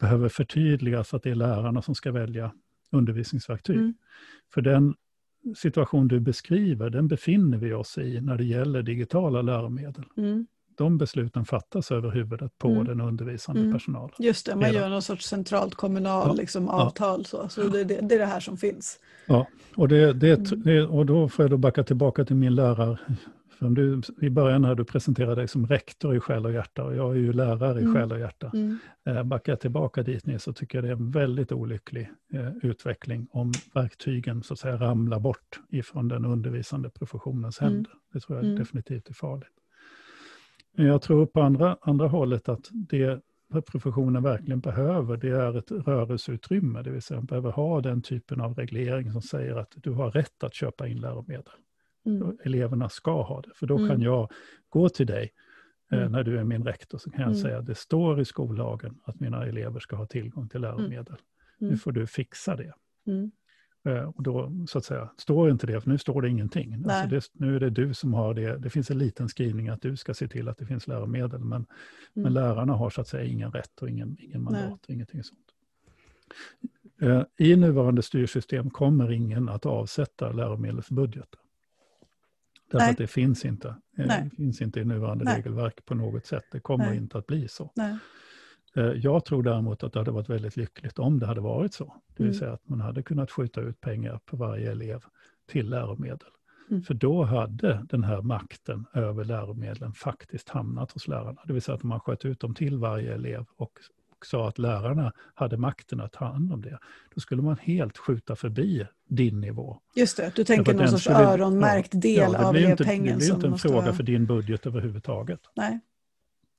behöver förtydligas att det är lärarna som ska välja undervisningsverktyg. Mm. För den situation du beskriver, den befinner vi oss i när det gäller digitala läromedel. Mm de besluten fattas över huvudet på mm. den undervisande mm. personalen. Just det, man gör någon sorts centralt kommunal ja. liksom, avtal. Så, så det, det, det, är det här som finns. Ja, och, det, det, mm. och då får jag då backa tillbaka till min lärare. För du, I början när du presenterade dig som rektor i själ och hjärta och jag är ju lärare i mm. själ och hjärta. Mm. Eh, backar jag tillbaka dit ner så tycker jag det är en väldigt olycklig eh, utveckling om verktygen så att säga ramlar bort ifrån den undervisande professionens mm. händer. Det tror jag mm. definitivt är farligt. Men jag tror på andra, andra hållet att det professionen verkligen behöver, det är ett rörelseutrymme. Det vill säga man behöver ha den typen av reglering som säger att du har rätt att köpa in läromedel. Mm. Eleverna ska ha det, för då mm. kan jag gå till dig eh, mm. när du är min rektor, så kan jag mm. säga att det står i skollagen att mina elever ska ha tillgång till mm. läromedel. Nu får du fixa det. Eh, och då så att säga, står inte det, för nu står det ingenting. Alltså det, nu är det du som har det. Det finns en liten skrivning att du ska se till att det finns läromedel, men, mm. men lärarna har så att säga ingen rätt och ingen, ingen mandat, och ingenting sånt. Eh, I nuvarande styrsystem kommer ingen att avsätta läromedelsbudgeten. Därför Nej. att det finns inte. Eh, det finns inte i nuvarande Nej. regelverk på något sätt. Det kommer Nej. inte att bli så. Eh, jag tror däremot att det hade varit väldigt lyckligt om det hade varit så. Det vill mm. säga att man hade kunnat skjuta ut pengar på varje elev till läromedel. Mm. För då hade den här makten över läromedlen faktiskt hamnat hos lärarna. Det vill säga att man sköt ut dem till varje elev och, och sa att lärarna hade makten att ta hand om det. Då skulle man helt skjuta förbi din nivå. Just det, du tänker någon sorts skulle, öronmärkt del ja, av elevpengen. Det blir inte en fråga för din budget överhuvudtaget. Nej.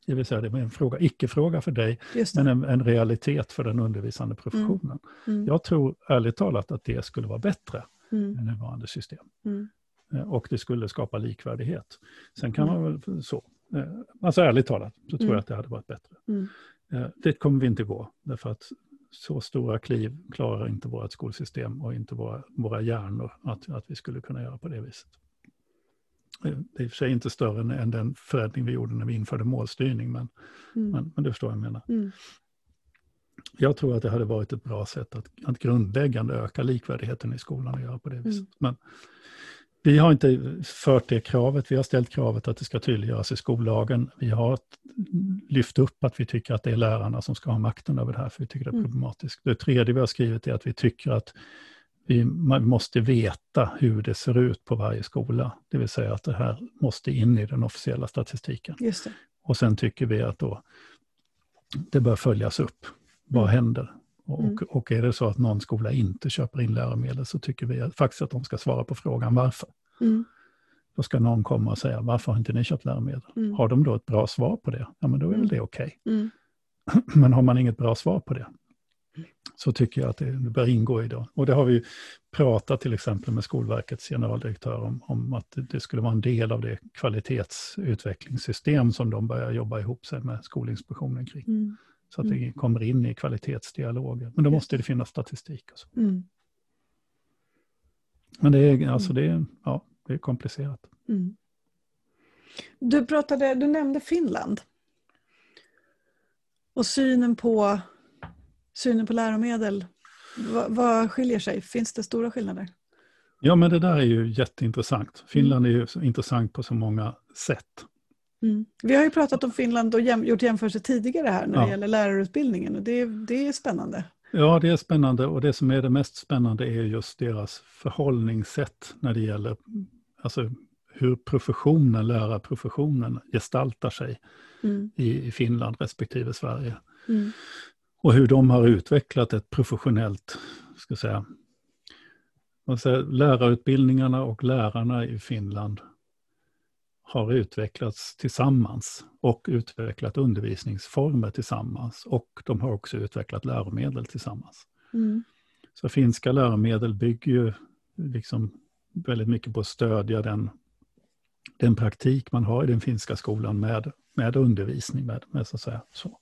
Det vill säga det är en fråga, icke-fråga för dig, men en, en, realitet för den undervisande mm. professionen. Mm. Mm. Jag tror ärligt talat att det skulle vara bättre mm. än nuvarande system. Mm. Eh, och det skulle skapa likvärdighet. Sen kan man mm. väl så, eh, alltså ärligt talat, så tror jag att det hade varit bättre. Eh, det kommer vi inte gå, därför att så stora kliv klarar inte vårt skolsystem och inte våra, våra hjärnor att, att vi skulle kunna göra på det viset. Det är i och för sig inte större än, än den förändring vi gjorde när vi införde målstyrning, men, mm. men, men du förstår vad jag menar. Mm. Jag tror att det hade varit ett bra sätt att, att grundläggande öka likvärdigheten i skolan och göra på det viset. Mm. Men vi har inte fört det kravet, vi har ställt kravet att det ska tydliggöras i skollagen. Vi har lyft upp att vi tycker att det är lärarna som ska ha makten över det här, för vi tycker det är mm. problematiskt. Det tredje vi har skrivit är att vi tycker att vi måste veta hur det ser ut på varje skola. Det vill säga att det här måste in i den officiella statistiken. Och sen tycker vi att då det bör följas upp. Vad mm. händer? Och, mm. och, är det så att någon skola inte köper in läromedel så tycker vi faktiskt att de ska svara på frågan varför. Mm. Då ska någon komma och säga varför har inte ni köpt läromedel? Mm. Har de då ett bra svar på det? Ja men då är väl mm. det okej. Okay. Mm. Men har man inget bra svar på det, så tycker jag att det bör ingå i det. Och det har vi pratat till exempel med Skolverkets generaldirektör om, om att det skulle vara en del av det kvalitetsutvecklingssystem som de börjar jobba ihop sig med Skolinspektionen kring. Mm. Så att det mm. kommer in i kvalitetsdialogen. Men då måste det finnas statistik. Och så. Mm. Men det är, alltså det, är, ja, det är komplicerat. Mm. Du, pratade, du nämnde Finland. Och synen på synen på läromedel, vad, vad skiljer sig? Finns det stora skillnader? Ja, men det där är ju jätteintressant. Finland är ju intressant på så många sätt. Mm. Vi har ju pratat om Finland och jäm, gjort jämförelser tidigare här när det gäller lärarutbildningen och det, det är spännande. Ja, det är spännande och det som är det mest spännande är just deras förhållningssätt när det gäller alltså, hur professionen, lärarprofessionen gestaltar sig mm. i, i, Finland respektive Sverige. Mm. och hur de har utvecklat ett professionellt, ska säga, säga, lärarutbildningarna och lärarna i Finland har utvecklats tillsammans och utvecklat undervisningsformer tillsammans. Och de har också utvecklat läromedel tillsammans. Mm. Så finska läromedel bygger ju liksom väldigt mycket på att stödja den, den praktik man har i den finska skolan med, med undervisning. Med, med så att säga, så.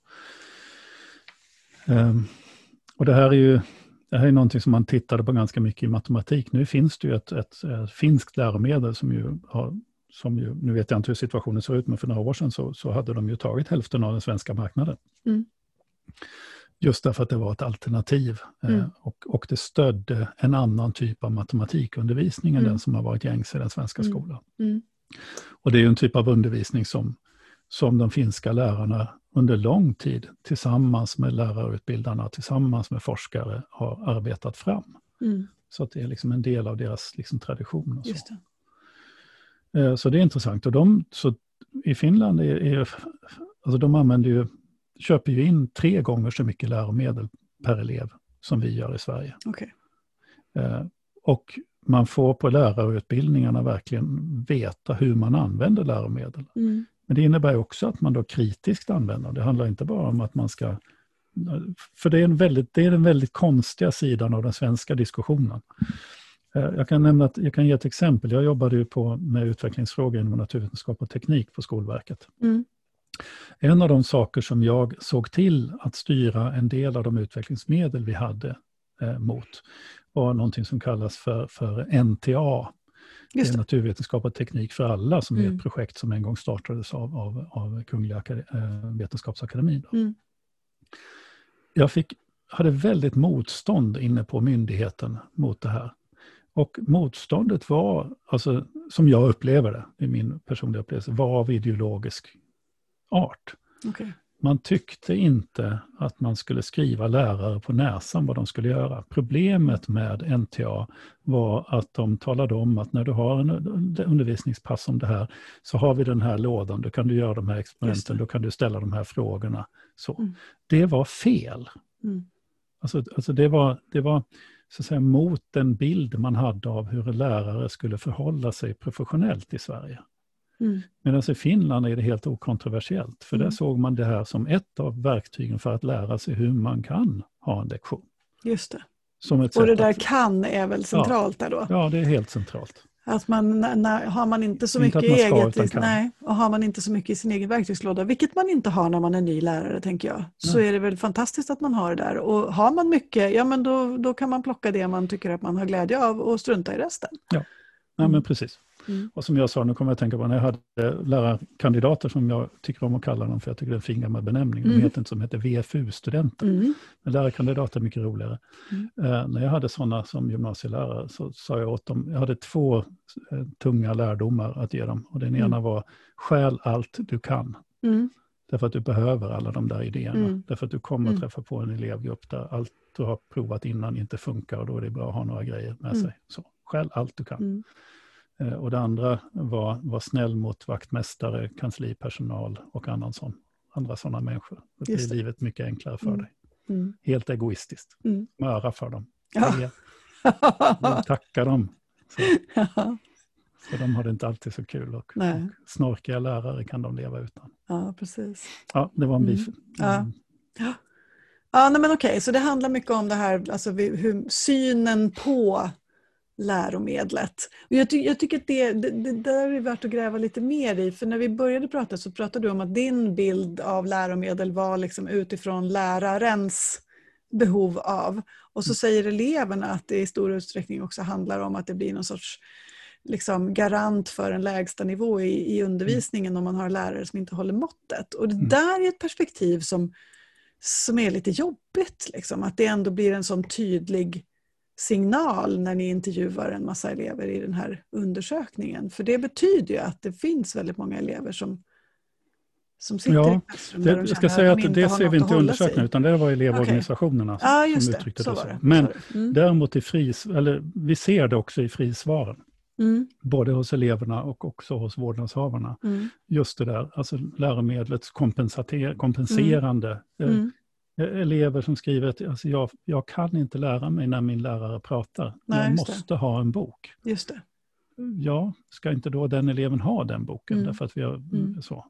Um, och det här är ju det här är någonting som man tittade på ganska mycket i matematik. Nu finns det ju ett, ett, ett finskt läromedel som ju har som ju, nu vet jag inte hur situationen ser ut, men för några år sedan så, så hade de ju tagit hälften av den svenska marknaden. Mm. Just därför att det var ett alternativ eh, mm. eh, och, och det stödde en annan typ av matematikundervisning mm. än den som har varit gängse i den svenska mm. skolan. Mm. Och det är en typ av undervisning som, som de finska lärarna under lång tid tillsammans med lärarutbildarna, tillsammans med forskare har arbetat fram. Mm. Så att det är liksom en del av deras liksom tradition. Och så. Eh, så det är intressant. Och de, så I Finland är, är alltså de använder ju, köper ju in tre gånger så mycket läromedel per elev som vi gör i Sverige. Okay. Eh, och man får på lärarutbildningarna verkligen veta hur man använder läromedel. Mm. Men det innebär också att man då kritiskt använder Det handlar inte bara om att man ska... För det är, en väldigt, det är den väldigt konstiga sidan av den svenska diskussionen. Eh, jag kan, nämna att, jag kan ge ett exempel. Jag jobbade ju på med utvecklingsfrågor inom naturvetenskap och teknik på Skolverket. Mm. En av de saker som jag såg till att styra en del av de utvecklingsmedel vi hade eh, mot var någonting som kallas för, för NTA, Just det. Naturvetenskap och teknik för alla, som mm. är ett projekt som en gång startades av, av, av Kungliga äh, Vetenskapsakademin. Mm. Jag fick, hade väldigt motstånd inne på myndigheten mot det här. Och motståndet var, alltså, som jag upplever det, i min personliga upplevelse, var av ideologisk art. Okay. Man tyckte inte att man skulle skriva lärare på näsan vad de skulle göra. Problemet med NTA var att de talade om att när du har en undervisningspass om det här så har vi den här lådan, då kan du göra de här experimenten, då kan du ställa de här frågorna. Så. Mm. Det var fel. Mm. Alltså, alltså det var, det var så säga, mot den bild man hade av hur lärare skulle förhålla sig professionellt i Sverige. Mm. Medan i Finland är det helt okontroversiellt, för mm. där såg man det här som ett av verktygen för att lära sig hur man kan ha en lektion. Just det. Och det där att, kan är väl centralt ja, där då? Ja, det är helt centralt. Att man, när, har man inte så inte mycket eget, i, nej, och har man inte så mycket i sin egen verktygslåda, vilket man inte har när man är ny lärare, tänker jag, så är det väl fantastiskt att man har det där. Och har man mycket, ja men då, då kan man plocka det man tycker att man har glädje av och strunta i resten. Ja, ja men precis. Mm. Och som jag sa, nu kommer jag att tänka på när jag hade lärarkandidater som jag tycker om att kalla dem, för jag tycker det är en fin gammal benämning. Mm. De heter inte som heter VFU-studenter. Mm. Men lärarkandidater är mycket roligare. Mm. Uh, när jag hade sådana som gymnasielärare så sa jag åt dem, jag hade två uh, tunga lärdomar att ge dem. Och den ena mm. var, skäl allt du kan. Mm. Därför att du behöver alla de där idéerna. Därför att du kommer att träffa på en elevgrupp där allt du har provat innan inte funkar och då är det bra att ha några grejer med sig. Så, skäl allt du kan. Eh, och det andra var, var snäll mot vaktmästare, kanslipersonal och annan sån, andra sådana människor. Då blir livet mycket enklare för mm. dig. Mm. Helt egoistiskt. Mm. Möra för dem. Ja. Tacka dem. Så. Ja. För de har det inte alltid så kul och, och, snorkiga lärare kan de leva utan. Ja, precis. Ja, det var en mm. bif. Ja. Mm. Ja. Ja, nej men okej, så det handlar mycket om det här, alltså hur, synen på läromedlet. Och jag, ty jag tycker att det, det, det, där är värt att gräva lite mer i, för när vi började prata så pratade du om att din bild av läromedel var liksom utifrån lärarens behov av. Och så mm. säger eleverna att det i stor utsträckning också handlar om att det blir någon sorts liksom garant för en lägsta nivå i, i undervisningen mm. om man har lärare som inte håller måttet. Och det mm. där är ett perspektiv som, som är lite jobbigt, liksom, att det ändå blir en sån tydlig signal när ni intervjuar en massa elever i den här undersökningen. För det betyder ju att det finns väldigt många elever som, som sitter ja, i klassrum det, Jag ska säga att, att det ser vi inte i undersökningen utan det var elevorganisationerna okay. ah, som uttryckte det. Så. det så. Men mm. däremot i fris, eller vi ser det också i frisvaren. Mm. Både hos eleverna och också hos vårdnadshavarna. Mm. Just det där, alltså läromedlets kompenserande mm. Eh, mm elever som skriver att alltså jag, jag kan inte lära mig när min lärare pratar. Nej, jag just det. måste ha en bok. Just det. Ja, ska inte då den eleven ha den boken? Mm. Därför att vi har Mm. så.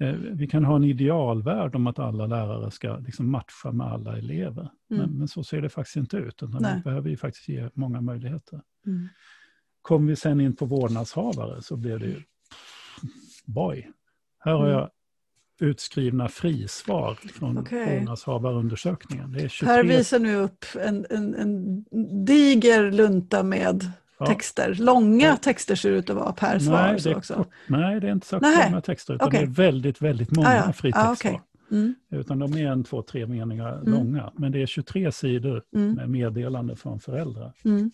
Eh, Vi kan ha en idealvärld om att alla lärare ska liksom matcha med alla elever. Men, Mm. men så ser det faktiskt inte ut. Utan Nej. vi behöver ju faktiskt ge många möjligheter. Mm. Kommer vi sen in på vårdnadshavare så blir det ju, boy, här har Mm. jag utskrivna frisvar från Okej. vårdnadshavarundersökningen. Det är 23 Per visar nu upp en, en, en diger lunta med Ja. texter. Långa Ja. texter ser ut att vara per svar. Nej, det så är också. nej, det är inte så Nej. långa texter, utan Okej. det är väldigt, väldigt många Ah, ja. fritextsvar. Ah, okej. Mm. Utan de är en, två, tre meningar Mm. långa. Men det är 23 sidor Mm. med meddelande från föräldrar. Mm.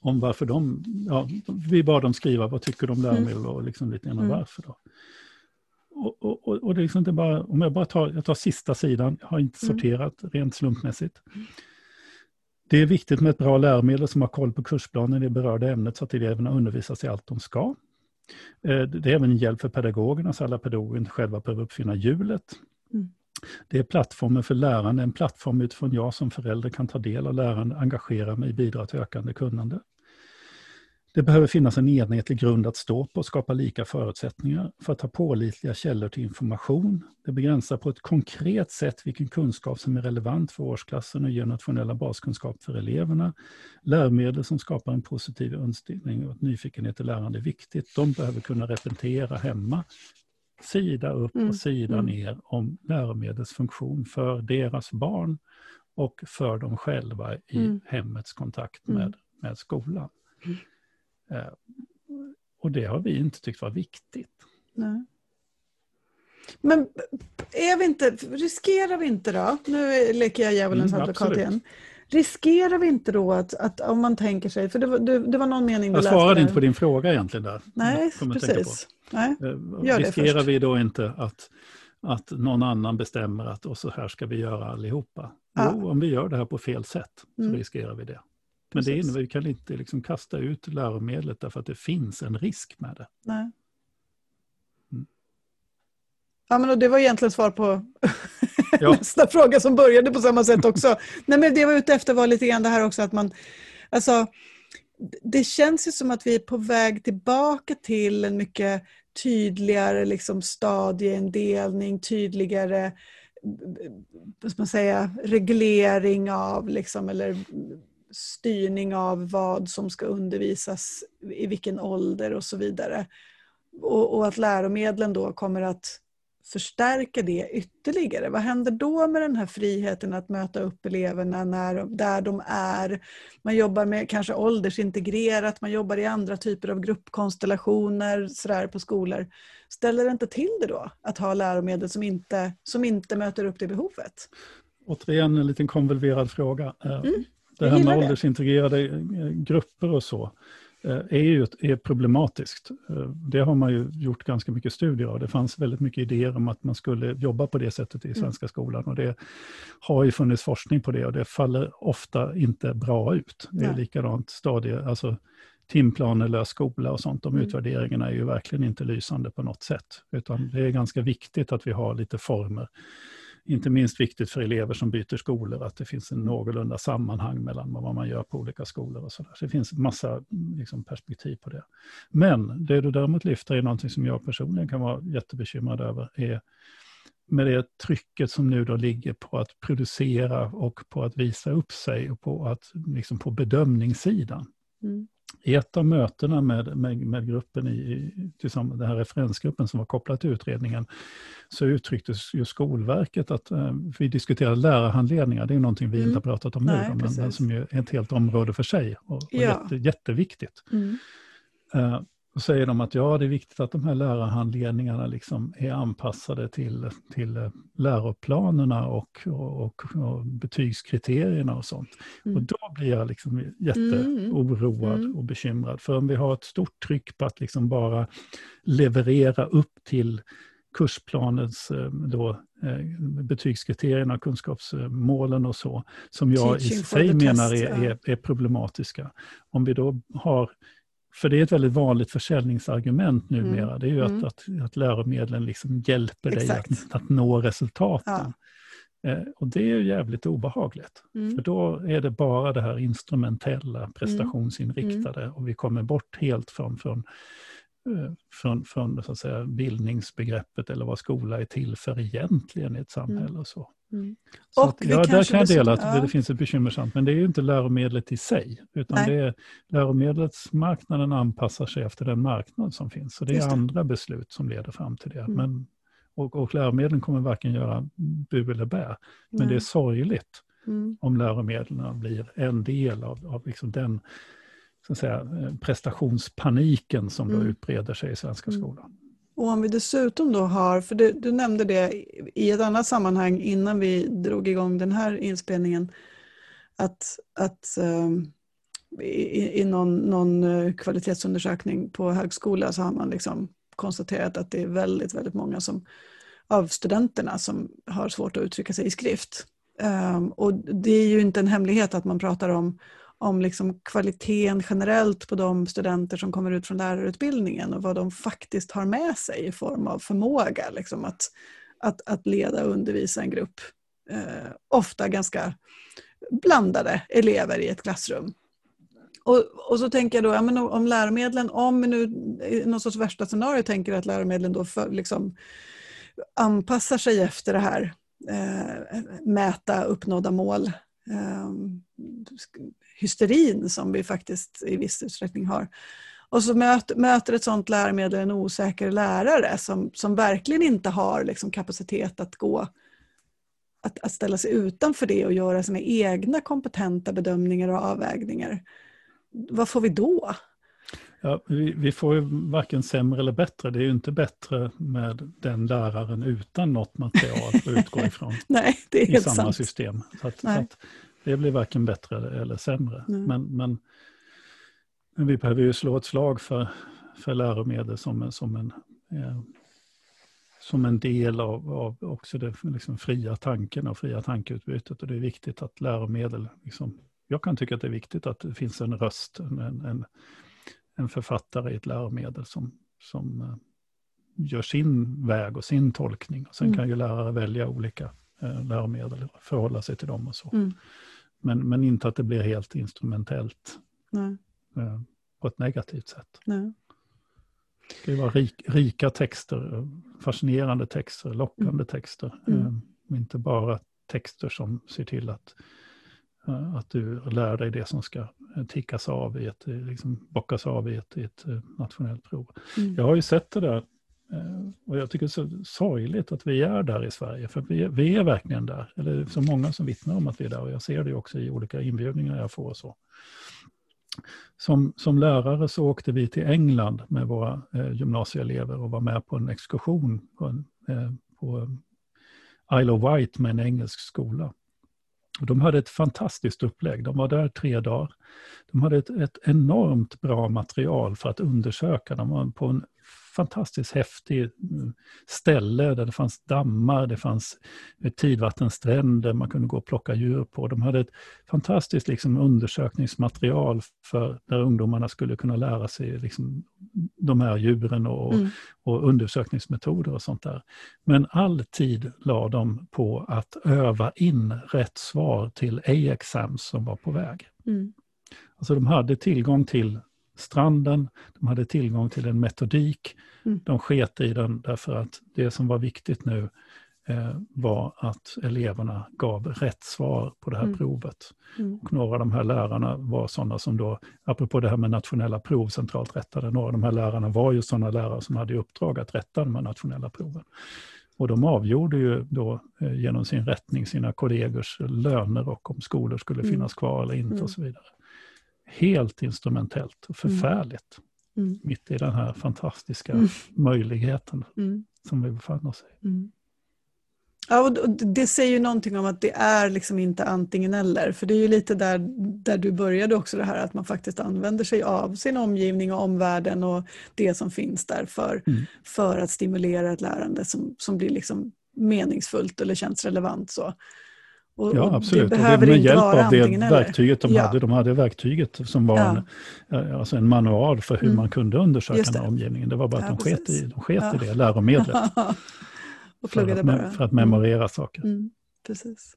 Om varför de, ja, vi bad dem skriva vad tycker de om läromedel och liksom lite grann Mm. varför. Då. Och, och, och, det är liksom inte bara, om jag bara tar, jag tar sista sidan, jag har inte Mm. sorterat rent slumpmässigt. Det är viktigt med ett bra läromedel som har koll på kursplanen i det berörda ämnet så att eleverna undervisas i allt de ska. Eh, Det är även en hjälp för pedagogerna så alla pedagoger inte själva behöver uppfinna hjulet. Mm. Det är plattformen för lärande, en plattform utifrån jag som förälder kan ta del av lärande, engagera mig, bidra till ökande kunnande. Det behöver finnas en enhetlig grund att stå på och skapa lika förutsättningar för att ha pålitliga källor till information. Det begränsar på ett konkret sätt vilken kunskap som är relevant för årsklassen och ger nationella baskunskap för eleverna. Läromedel som skapar en positiv inställning och nyfikenhet till lärande är viktigt. De behöver kunna repetera hemma, sida upp Mm, och sida mm. ner om läromedels funktion för deras barn och för dem själva i Mm. hemmets kontakt Mm. med, med skolan. Eh, och det har vi inte tyckt var viktigt. Nej. Men är vi inte, riskerar vi inte då, nu leker jag djävulens Mm, advokat igen, riskerar vi inte då att, att om man tänker sig, för det var, det, det var någon mening du Jag läste svarade där. inte på din fråga egentligen där. Nej, jag precis. Nej. Eh, Gör Riskerar vi då inte att, att någon annan bestämmer att och så här ska vi göra allihopa? Ja. Jo, om vi gör det här på fel sätt så Mm. riskerar vi det. Men det innebär, vi kan inte liksom kasta ut läromedlet därför att det finns en risk med det. Nej. Mm. Ja, men och det var egentligen svar på Ja. nästa fråga som började på samma sätt också. Nej, men det jag var ute efter var lite grann det här också att man, alltså, det känns ju som att vi är på väg tillbaka till en mycket tydligare liksom, stadieindelning, tydligare vad man säga, reglering av liksom, eller styrning av vad som ska undervisas i vilken ålder och så vidare. Och, och att läromedlen då kommer att förstärka det ytterligare. Vad händer då med den här friheten att möta upp eleverna när, där de är? Man jobbar med kanske åldersintegrerat, man jobbar i andra typer av gruppkonstellationer sådär på skolor. Ställer det inte till det då att ha läromedel som inte, som inte möter upp det behovet? Återigen en liten konvolverad fråga. Eh, Mm, det här med åldersintegrerade eh, grupper och så eh, är ju är problematiskt. Eh, Det har man ju gjort ganska mycket studier av. Det fanns väldigt mycket idéer om att man skulle jobba på det sättet Mm. i svenska skolan. Och det har ju funnits forskning på det och det faller ofta inte bra ut. Det är Nej. likadant stadie, alltså timplanelös skola och sånt. De Mm. utvärderingarna är ju verkligen inte lysande på något sätt. Utan det är ganska viktigt att vi har lite former. Inte minst viktigt för elever som byter skolor att det finns en någorlunda sammanhang mellan vad man gör på olika skolor och sådär. Så det finns massa liksom, perspektiv på det. Men det du däremot lyfter är någonting som jag personligen kan vara jättebekymrad över. är med det trycket som nu då ligger på att producera och på att visa upp sig och på, att, liksom på bedömningssidan. Mm. I ett av mötena med, med, med gruppen, i, i, tillsammans den här referensgruppen som var kopplad till utredningen, så uttrycktes ju Skolverket att eh, vi diskuterade lärarhandledningar, det är någonting vi Mm. inte har pratat om nu, Nej, då, men, men som ju är ett helt område för sig och, och Ja. jätte, jätteviktigt. Mm. Eh, Då säger de att ja, det är viktigt att de här lärarhandledningarna liksom är anpassade till, till läroplanerna och, och, och, och betygskriterierna och sånt. Mm. Och då blir jag liksom jätteoroad Mm. och bekymrad. För om vi har ett stort tryck på att liksom bara leverera upp till kursplanens eh, då, eh, betygskriterierna, kunskapsmålen och så, som jag i Teaching for sig menar är, är, är problematiska. Om vi då har för det är ett väldigt vanligt försäljningsargument numera. Mm, Det är ju mm. att, att, att läromedlen liksom hjälper Exakt. dig att, att nå resultaten. Ja. Eh, och det är ju jävligt obehagligt. Mm. För då är det bara det här instrumentella, prestationsinriktade och vi kommer bort helt från, från, från, från så att säga, bildningsbegreppet eller vad skola är till för egentligen i ett samhälle. Och så. Mm. Så Och att, ja, där kan jag dela att ja. det finns ett bekymmersamt, men det är ju inte läromedlet i sig, utan Nej. det är läromedelsmarknaden anpassar sig efter den marknad som finns. Så det Just är det. andra beslut som leder fram till det. Mm. Men, och, och läromedlen kommer varken göra bu eller bä. Men Nej. det är sorgligt Mm. om läromedlen blir en del av, av liksom den så att säga, eh, prestationspaniken som då Mm. utbreder sig i svenska Mm. skolan. Och om vi dessutom då har, för du, du nämnde det i- ett annat sammanhang innan vi drog igång den här inspelningen, att, att ehm, i, i någon, någon eh, kvalitetsundersökning på högskola så har man liksom konstaterat att det är väldigt, väldigt många som, av studenterna som har svårt att uttrycka sig i skrift. Ehm, och det är ju inte en hemlighet att man pratar om, om liksom kvaliteten generellt på de studenter som kommer ut från lärarutbildningen och vad de faktiskt har med sig i form av förmåga liksom att, att, att leda och undervisa en grupp. Eh, ofta ganska blandade elever i ett klassrum. Och, och så tänker jag då, ja, men om- läromedlen, om vi nu i någon sorts värsta scenario tänker att läromedlen då för, liksom, anpassar sig efter det här, eh, mäta uppnådda mål, eh, hysterin som vi faktiskt i viss utsträckning har. Och så möter, möter ett sådant läromedel en osäker lärare som, som verkligen inte har liksom kapacitet att gå att, att ställa sig utanför det och göra sina egna kompetenta bedömningar och avvägningar. Vad får vi då? Ja, vi, vi får ju varken sämre eller bättre. Det är ju inte bättre med den läraren utan något material att utgå ifrån Nej, det är i helt samma sant. system. Så att, så att det blir varken bättre eller, sämre. Men, men, men vi behöver ju slå ett slag för, för läromedel som, en- som, en, eh, som en del av, av också det liksom fria tanken och fria tankeutbytet. Och det är viktigt att läromedel, liksom, jag kan tycka att det är viktigt att det finns en röst, en, en, en, författare i ett läromedel som, som eh, gör sin väg och sin tolkning. Och sen Mm. kan ju lärare välja olika läromedel och förhålla sig till dem och så. Mm. Men, men inte att det blir helt instrumentellt Nej, eh, på ett negativt sätt. nej. Det ska ju vara rik, rika texter, eh, fascinerande texter, lockande texter. Mm. Eh, och inte bara texter som ser till att, eh, att du lär dig det som ska eh, tickas av i ett, eh, liksom bockas av i ett, i ett eh, nationellt prov. Mm. Jag har ju sett det där eh, Eh, och jag tycker det är så sorgligt att vi är där i Sverige. För vi, vi är verkligen där. Eller det är så många som vittnar om att vi är där och jag ser det också i olika inbjudningar jag får. Så. Som, som lärare så åkte vi till England med våra eh, gymnasieelever och var med på en exkursion på, en, eh, på Isle of Wight med en engelsk skola. Och de hade ett fantastiskt upplägg. De var där tre dagar. De hade ett, ett enormt bra material för att undersöka. De var på en fantastiskt häftig mm, ställe där det fanns dammar, det fanns tidvattenstränder man kunde gå och plocka djur på. De hade ett fantastiskt liksom, undersökningsmaterial för där ungdomarna skulle kunna lära sig liksom, de här djuren och, Mm. och undersökningsmetoder och sånt där. Men all tid la de på att öva in rätt svar till A-exams som var på väg. Mm. Alltså de hade tillgång till stranden, de hade tillgång till en metodik. Mm. De sket i den därför att det som var viktigt nu eh, var att eleverna gav rätt svar på det här Mm. provet. Mm. Och några av de här lärarna var sådana som då, apropå det här med nationella prov centralt rättade, några av de här lärarna var ju sådana lärare som hade i uppdrag att rätta de här nationella proven. Och de avgjorde ju då eh, genom sin rättning sina kollegors löner och om skolor skulle Mm. finnas kvar eller inte Mm. och så vidare. Helt instrumentellt och Mm. förfärligt. Mm. Mitt i den här fantastiska Mm. möjligheten Mm. som vi befann oss i. Mm. Ja, och och det säger ju någonting om att det är liksom inte antingen eller. För det är ju lite där, där du började också det här att man faktiskt använder sig av sin omgivning och omvärlden och det som finns där för, Mm. för att stimulera ett lärande som, som blir liksom meningsfullt eller känns relevant. Så. Och, Ja, absolut. Det och det behöver med hjälp av det verktyget de Ja. hade. De hade verktyget som var Ja. en, eh, alltså en manual för hur Mm. man kunde undersöka den här omgivningen. Det var bara att Ja, de sket, i, de sket i det läromedlet och för att, bara. för att memorera saker. Mm. precis.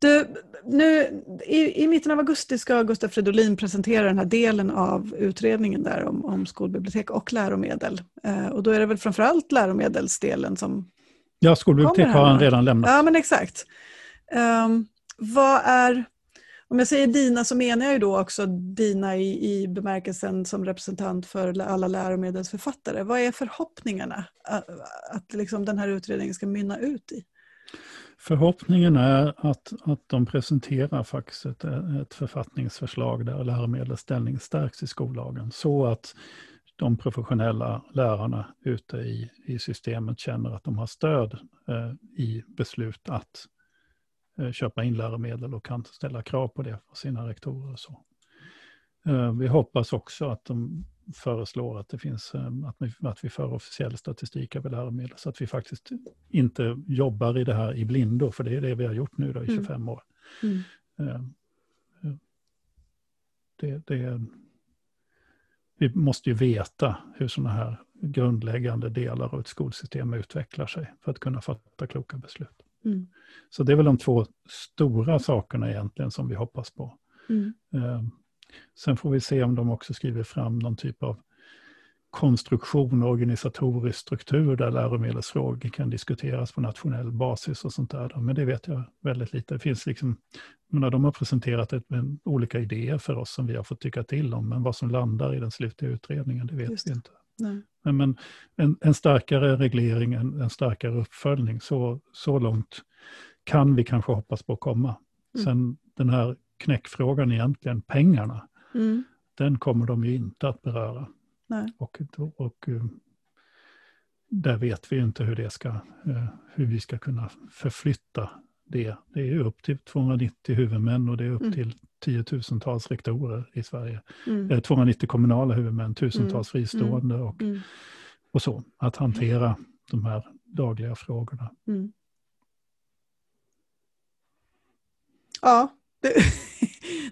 Du, nu, i, I mitten av augusti ska Gustaf Fridolin presentera den här delen av utredningen där om, om skolbibliotek och läromedel. Eh, och då är det väl framförallt läromedelsdelen som Ja, skolbibliotek har han redan lämnat. Ja, men exakt. Um, vad är, om jag säger Dina så menar jag ju då också Dina i, i bemärkelsen som representant för alla läromedelsförfattare. Vad är förhoppningarna att, att liksom den här utredningen ska mynna ut i? Förhoppningen är att, att de presenterar faktiskt ett, ett författningsförslag där läromedlets ställning stärks i skollagen så att de professionella lärarna ute i, i systemet känner att de har stöd eh, i beslut att köpa in läromedel och kan ställa krav på det för sina rektorer. Och så. Eh, vi hoppas också att de föreslår att, det finns, eh, att, vi, att vi för officiell statistik över läromedel så att vi faktiskt inte jobbar i det här i blindo, för det är det vi har gjort nu då i 25 mm. år. Mm. Eh, det, det, vi måste ju veta hur sådana här grundläggande delar av ett skolsystem utvecklar sig för att kunna fatta kloka beslut. Mm. Så det är väl de två stora sakerna egentligen som vi hoppas på. Mm. Eh, sen får vi se om de också skriver fram någon typ av konstruktion och organisatorisk struktur där läromedelsfrågor kan diskuteras på nationell basis och sånt där. Men det vet jag väldigt lite. Det finns liksom, menar, de har presenterat ett, olika idéer för oss som vi har fått tycka till om, men vad som landar i den slutliga utredningen, det vet vi inte. Men, men en, en, starkare reglering, en, en, starkare uppföljning, så, så långt kan vi kanske hoppas på att komma. Mm. Sen den här knäckfrågan egentligen, pengarna, mm. den kommer de ju inte att beröra. Nej. Och, och eh, där vet vi inte hur, det ska, eh, hur vi ska kunna förflytta det. Det är upp till 290 huvudmän och det är upp mm. till tiotusentals rektorer i Sverige. Mm. 290 eh, kommunala huvudmän, tusentals mm. fristående mm. och, mm. och så. Att hantera de här dagliga frågorna. Mm. Ja, det,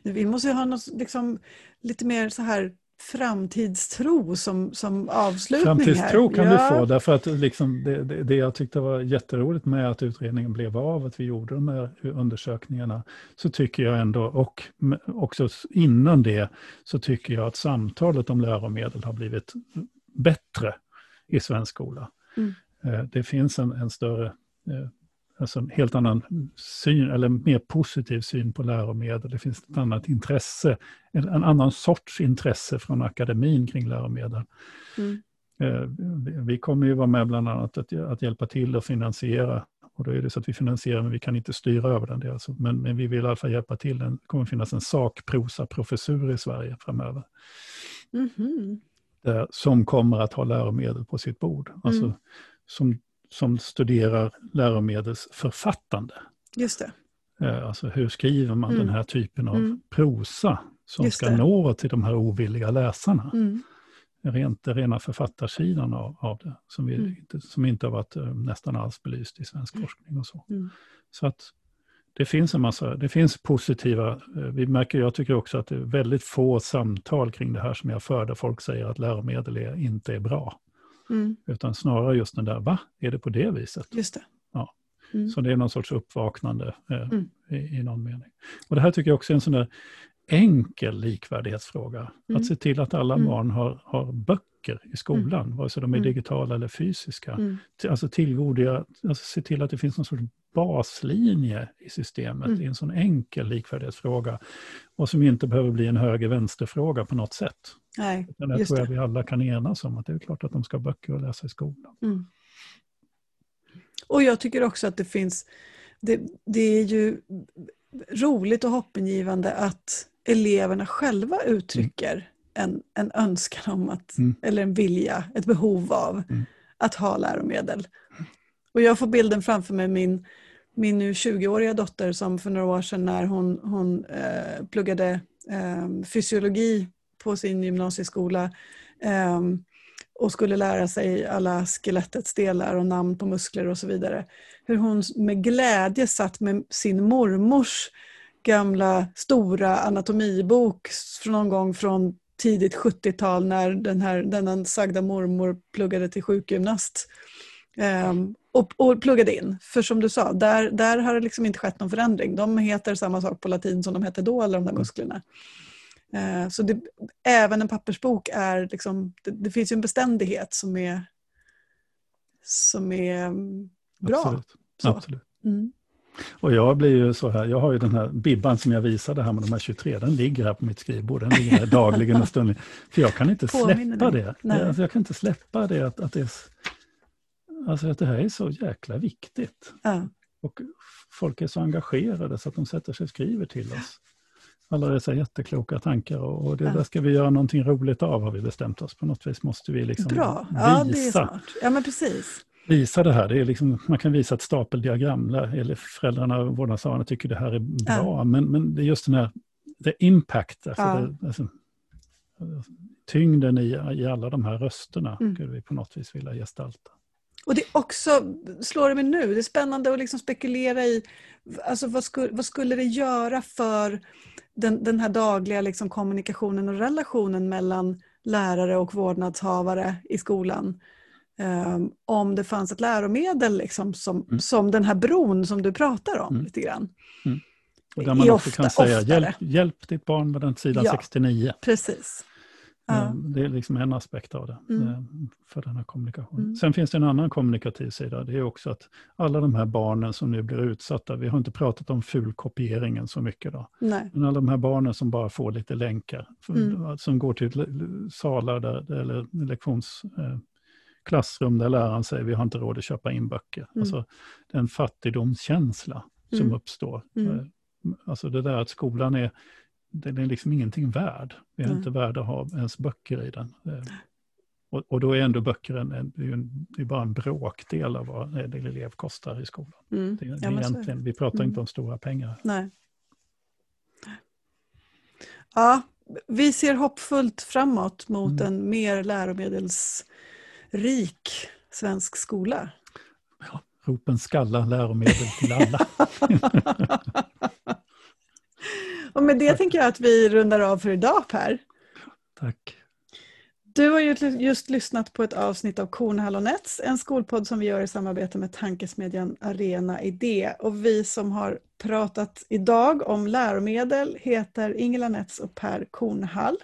vi måste ju ha något, liksom, lite mer så här framtidstro som, som avslutning Framtidstro här. kan ja. du få, därför att liksom det, det, det, jag tyckte var jätteroligt med att utredningen blev av, att vi gjorde de här undersökningarna, så tycker jag ändå, och också innan det, så tycker jag att samtalet om läromedel har blivit bättre i svensk skola. Mm. Eh, det finns en, en större eh, alltså en helt annan syn, eller mer positiv syn på läromedel. Det finns ett annat intresse, en, en annan sorts intresse från akademin kring läromedel. Mm. Eh, vi kommer ju vara med bland annat att, att hjälpa till att finansiera. Och då är det så att vi finansierar, men vi kan inte styra över den. Alltså. Men, men vi vill i alla fall hjälpa till. Det kommer finnas en sakprosa-professur i Sverige framöver. Mm -hmm. som kommer att ha läromedel på sitt bord. Alltså, mm. som som studerar läromedelsförfattande. Just det. Eh, alltså hur skriver man mm. den här typen av mm. prosa som Just ska det. nå till de här ovilliga läsarna. Mm. Rent, rena författarsidan av, av det, som, vi, mm. inte, som inte har varit uh, nästan alls belyst i svensk mm. forskning och så. Mm. Så att det finns en massa, det finns positiva, uh, vi märker, jag tycker också att det är väldigt få samtal kring det här som jag för, där folk säger att läromedel är, inte är bra. Mm. Utan snarare just den där, va, är det på det viset? Just det. Ja. Mm. Så det är någon sorts uppvaknande eh, mm. i, i, någon mening. Och det här tycker jag också är en sån där enkel likvärdighetsfråga. Mm. Att se till att alla mm. barn har, har böcker i skolan, mm. vare sig de är mm. digitala eller fysiska. Mm. Alltså alltså se till att det finns någon sorts baslinje i systemet mm. i en sån enkel likvärdighetsfråga. Och som inte behöver bli en höger-vänster-fråga på något sätt. Nej, Utan det tror jag det. vi alla kan enas om, att det är klart att de ska ha böcker att läsa i skolan. Mm. Och jag tycker också att det finns, det, det är ju roligt och hoppingivande att eleverna själva uttrycker. En, en önskan om att, mm. eller en vilja, ett behov av mm. att ha läromedel. Och jag får bilden framför mig, min, min nu 20-åriga dotter som för några år sedan när hon, hon eh, pluggade eh, fysiologi på sin gymnasieskola eh, och skulle lära sig alla skelettets delar och namn på muskler och så vidare. Hur hon med glädje satt med sin mormors gamla stora anatomibok från någon gång från tidigt 70-tal när den här, denna sagda mormor pluggade till sjukgymnast Um, och, och pluggade in. För som du sa, där, där har det liksom inte skett någon förändring. De heter samma sak på latin som de hette då, alla de där musklerna. Uh, så det, även en pappersbok är liksom, det, det, finns ju en beständighet som är, som är bra. Absolut. Absolut. Mm. Och jag blir ju så här, jag har ju den här bibban som jag visade här med de här 23, den ligger här på mitt skrivbord, den ligger här dagligen och stundligen. För jag kan inte släppa det. Alltså jag kan inte släppa det att, att, det, är, alltså att det här är så jäkla viktigt. Ja. Och folk är så engagerade så att de sätter sig och skriver till oss. Alla dessa jättekloka tankar och, och det ja. där ska vi göra någonting roligt av har vi bestämt oss. På något vis måste vi liksom Bra. Ja, visa. Det är smart. Ja, men precis visa det här. Det är liksom, man kan visa ett stapeldiagram där eller föräldrarna och vårdnadshavarna tycker det här är bra. Ja. Men, men det är just den här the impact, alltså, ja. det, alltså tyngden i, i alla de här rösterna mm. skulle vi på något vis vilja gestalta. Och det är också, slår det mig nu, det är spännande att liksom spekulera i alltså vad, skulle, vad skulle det göra för den, den här dagliga liksom kommunikationen och relationen mellan lärare och vårdnadshavare i skolan Um, om det fanns ett läromedel liksom, som, mm. som den här bron som du pratar om. Mm. lite grann. Mm. Och där man I också ofta, kan säga hjälp, hjälp ditt barn med den sidan ja, 69. Precis. Ja. Det är liksom en aspekt av det, mm. Eh, för den här kommunikationen. Mm. Sen finns det en annan kommunikativ sida, det är också att alla de här barnen som nu blir utsatta, vi har inte pratat om fulkopieringen så mycket då, Nej. men alla de här barnen som bara får lite länkar, mm. som går till salar där, eller lektions eh, klassrum där läraren säger vi har inte råd att köpa in böcker. Mm. Alltså den fattigdomskänsla som mm. uppstår. Mm. Eh, alltså det där att skolan är, den är liksom ingenting värd. Vi är inte värda att ha ens böcker i den. Eh, och, och då är ändå böcker en, en, det är en, det är bara en bråkdel av vad en elev kostar i skolan. Mm. Det, det ja, egentligen, vi pratar inte mm. om stora pengar. Nej. Ja, vi ser hoppfullt framåt mot mm. en mer läromedels rik svensk skola. Ja, ropen skalla läromedel till alla. och med det tänker jag att vi rundar av för idag Per. Tack. Du har just lyssnat på ett avsnitt av Kornhall och Nets, en skolpodd som vi gör i samarbete med tankesmedjan Arena Idé. Och vi som har pratat idag om läromedel heter Ingela Nets och Per Kornhall.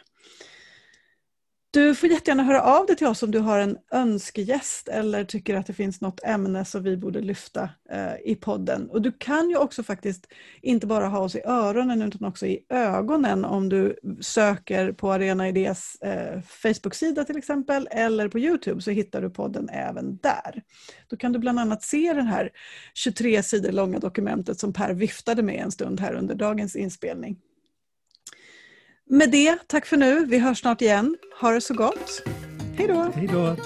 Du får jättegärna höra av dig till oss om du har en önskegäst eller tycker att det finns något ämne som vi borde lyfta eh, i podden. Och du kan ju också faktiskt inte bara ha oss i öronen utan också i ögonen om du söker på Arena Idés eh, Facebook-sida till exempel eller på Youtube så hittar du podden även där. Då kan du bland annat se det här 23 sidor långa dokumentet som Per viftade med en stund här under dagens inspelning. Med det, tack för nu. Vi hörs snart igen. Ha det så gott. Hej då! Hej då!